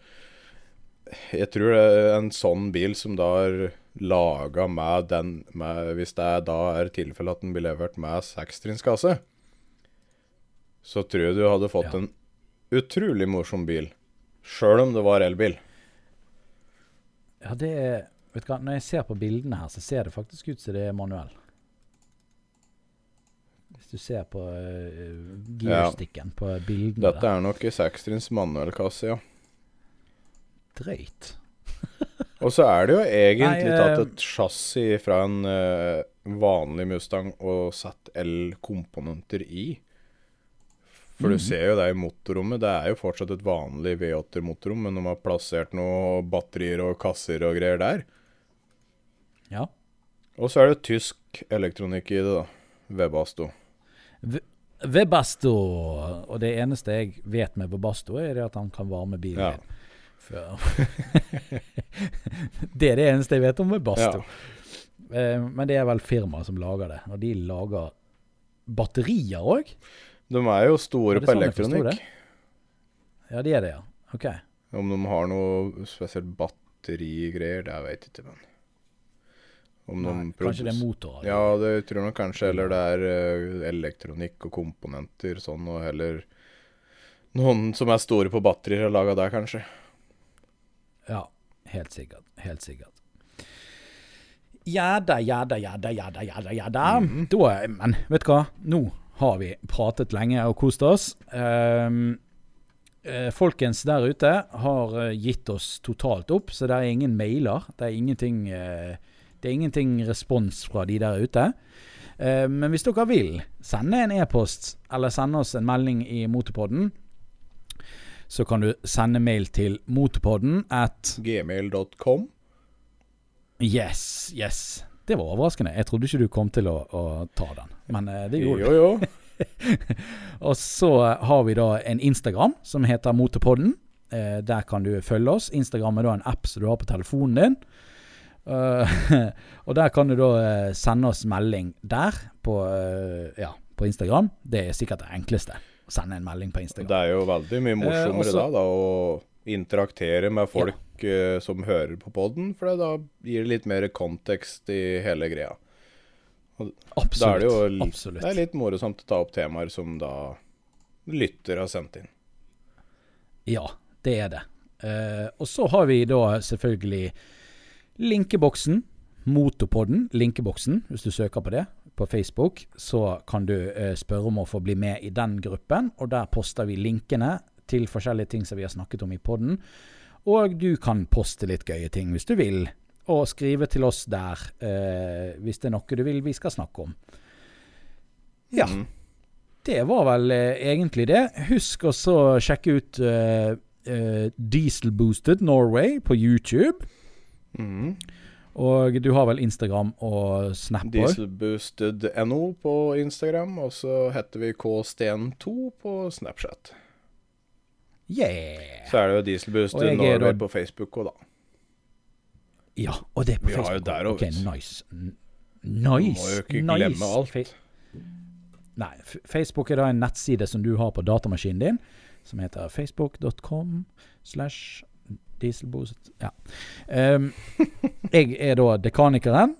jeg tror det er en sånn bil som da er laga med den med, Hvis det da er tilfellet at den blir levert med sekstrinnskasse, så tror jeg du hadde fått Ja. en utrolig morsom bil. Sjøl om det var elbil. Ja, det er Vet du hva, Når jeg ser på bildene her, så ser det faktisk ut som det er manuell. Hvis du ser på uh, gearsticken på bildene Dette der. er nok i sekstrinns manuellkasse, ja. Drøyt. [LAUGHS] Og så er det jo egentlig Nei, tatt eh, et chassis fra en uh, vanlig Mustang og satt L-komponenter i. For Mhm. du ser jo det i motorrommet. Det er jo fortsatt et vanlig V8-motorrom, men de har plassert noe batterier og kasser og greier der. Ja. Og så er det tysk elektronikk i det, da. Webasto. Webasto. Og det eneste jeg vet med Webasto, er at han kan varme bilen Ja. [LAUGHS] det er det eneste jeg vet om Webasto. Ja. men det er vel firmaet som lager det. Og de lager batterier òg? De er jo store er på sånn elektronikk. Ja, de er det, ja. Ok. Om de har noe spesielt batterigreier, det vet jeg ikke, men Om de Nei, kanskje det er motorer? Ja, det tror jeg kanskje. Eller det er eh, elektronikk og komponenter sånn, og heller noen som er store på batterier, har laga det, kanskje. Ja, helt sikkert. Helt sikkert. Ja da, ja da, ja da, ja da, ja da. Ja da. Mhm. da men vet du hva? Nå har vi pratet lenge og kost oss. Ehm, eh, folkens der ute har eh, gitt oss totalt opp, så det er ingen mailer. Det er ingenting, eh, det er ingenting respons fra de der ute. Eh, men hvis dere vil sende en e-post eller sende oss en melding i Motorpodden, så kan du sende mail til motorpodden at Gmail.com. Yes, yes. Det var overraskende. Jeg trodde ikke du kom til å, å ta den, men eh, det gjorde vi. Jo, jo. [LAUGHS] Og så har vi da en Instagram som heter Motorpodden. Eh, der kan du følge oss. Instagram er da en app som du har på telefonen din. Uh, [LAUGHS] og der kan du da eh, sende oss melding der på, uh, ja, på Instagram. Det er sikkert det enkleste. Å sende en melding på Instagram. Det er jo veldig mye morsommere også- da, da å interaktere med folk eh, som hører på poden, for da gir det litt mer kontekst i hele greia. Absolutt. Da er det jo absolutt. Det er litt morosomt å ta opp temaer som da lytter har sendt inn. Ja, det er det. Uh, og så har vi da selvfølgelig linkeboksen. Motorpodden, linkeboksen, hvis du søker på det på Facebook, så kan du uh, spørre om å få bli med i den gruppen. Og der poster vi linkene til forskjellige ting som vi har snakket om i podden. Og du kan poste litt gøye ting hvis du vil, og skrive til oss der eh, hvis det er noe du vil vi skal snakke om. Ja. Mm. Det var vel eh, egentlig det. Husk også å sjekke ut eh, eh, Diesel Boosted Norway på YouTube. Mm. Og du har vel Instagram og Snap? Dieselboosted.no på Instagram, og så heter vi KSTN2 på Snapchat. Yeah! Så er det jo Dieselboosted Norway da- på Facebook òg, da. Ja, og det er på Vi har jo Facebook. der også, ok, vet du. nice. Nice. Må jo ikke nice. glemme alt. Nei, Facebook er da en nettside som du har på datamaskinen din, som heter facebook.com slash dieselboost. Ja. Um, [LAUGHS] jeg er da dekanikeren.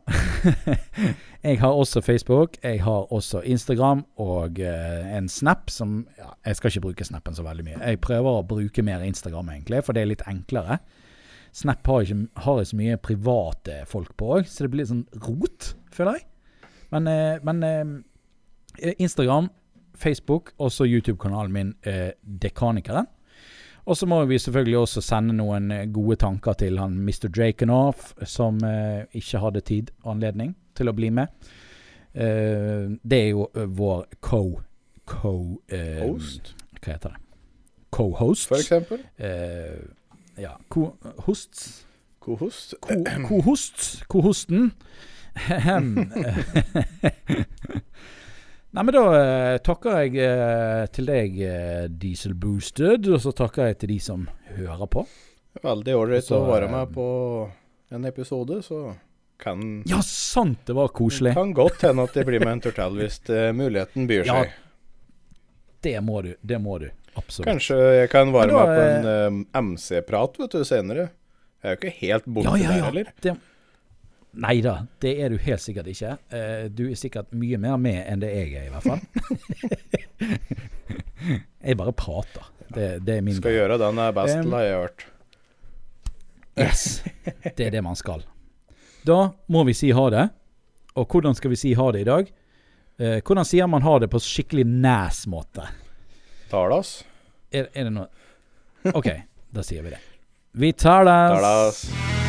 [LAUGHS] jeg har også Facebook, jeg har også Instagram og uh, en Snap som ja, Jeg skal ikke bruke Snappen så veldig mye. Jeg prøver å bruke mer Instagram, egentlig, for det er litt enklere. Snap har ikke, har ikke så mye private folk på òg, så det blir litt sånn rot, føler jeg. Men, eh, men eh, Instagram, Facebook og så YouTube-kanalen min eh, Dekanikeren. Og så må vi selvfølgelig også sende noen gode tanker til han Mr. Drakenoff, som eh, ikke hadde tid og anledning til å bli med. Eh, det er jo vår co... co eh, Host, Hva heter det? Co-host. for eksempel. Eh, ja, Kohost. Kohost. Co-hosten. Ahem. [LAUGHS] Nei, men da eh, takker jeg eh, til deg, eh, Diesel Boosted, og så takker jeg til de som hører på. Veldig ålreit å være eh, med på en episode, så kan Ja, sant det var koselig. Kan godt hende at det blir med en turtell hvis eh, muligheten byr seg. Ja. Det må du. Det må du. Absolutt. Kanskje jeg kan være med på en um, MC-prat vet du, senere. Jeg er jo ikke helt borte Ja, ja, ja. der heller. Det, nei da, det er du helt sikkert ikke. Uh, du er sikkert mye mer med enn det jeg er, i hvert fall. [LAUGHS] jeg bare prater. Det, det er min Skal gjøre den er best, Um, har jeg hørt. Yes. Det er det man skal. Da må vi si ha det. Og hvordan skal vi si ha det i dag? Uh, hvordan sier man ha det på skikkelig næs måte? Talas. Er, er det noe OK, da sier vi det. Vi tar det.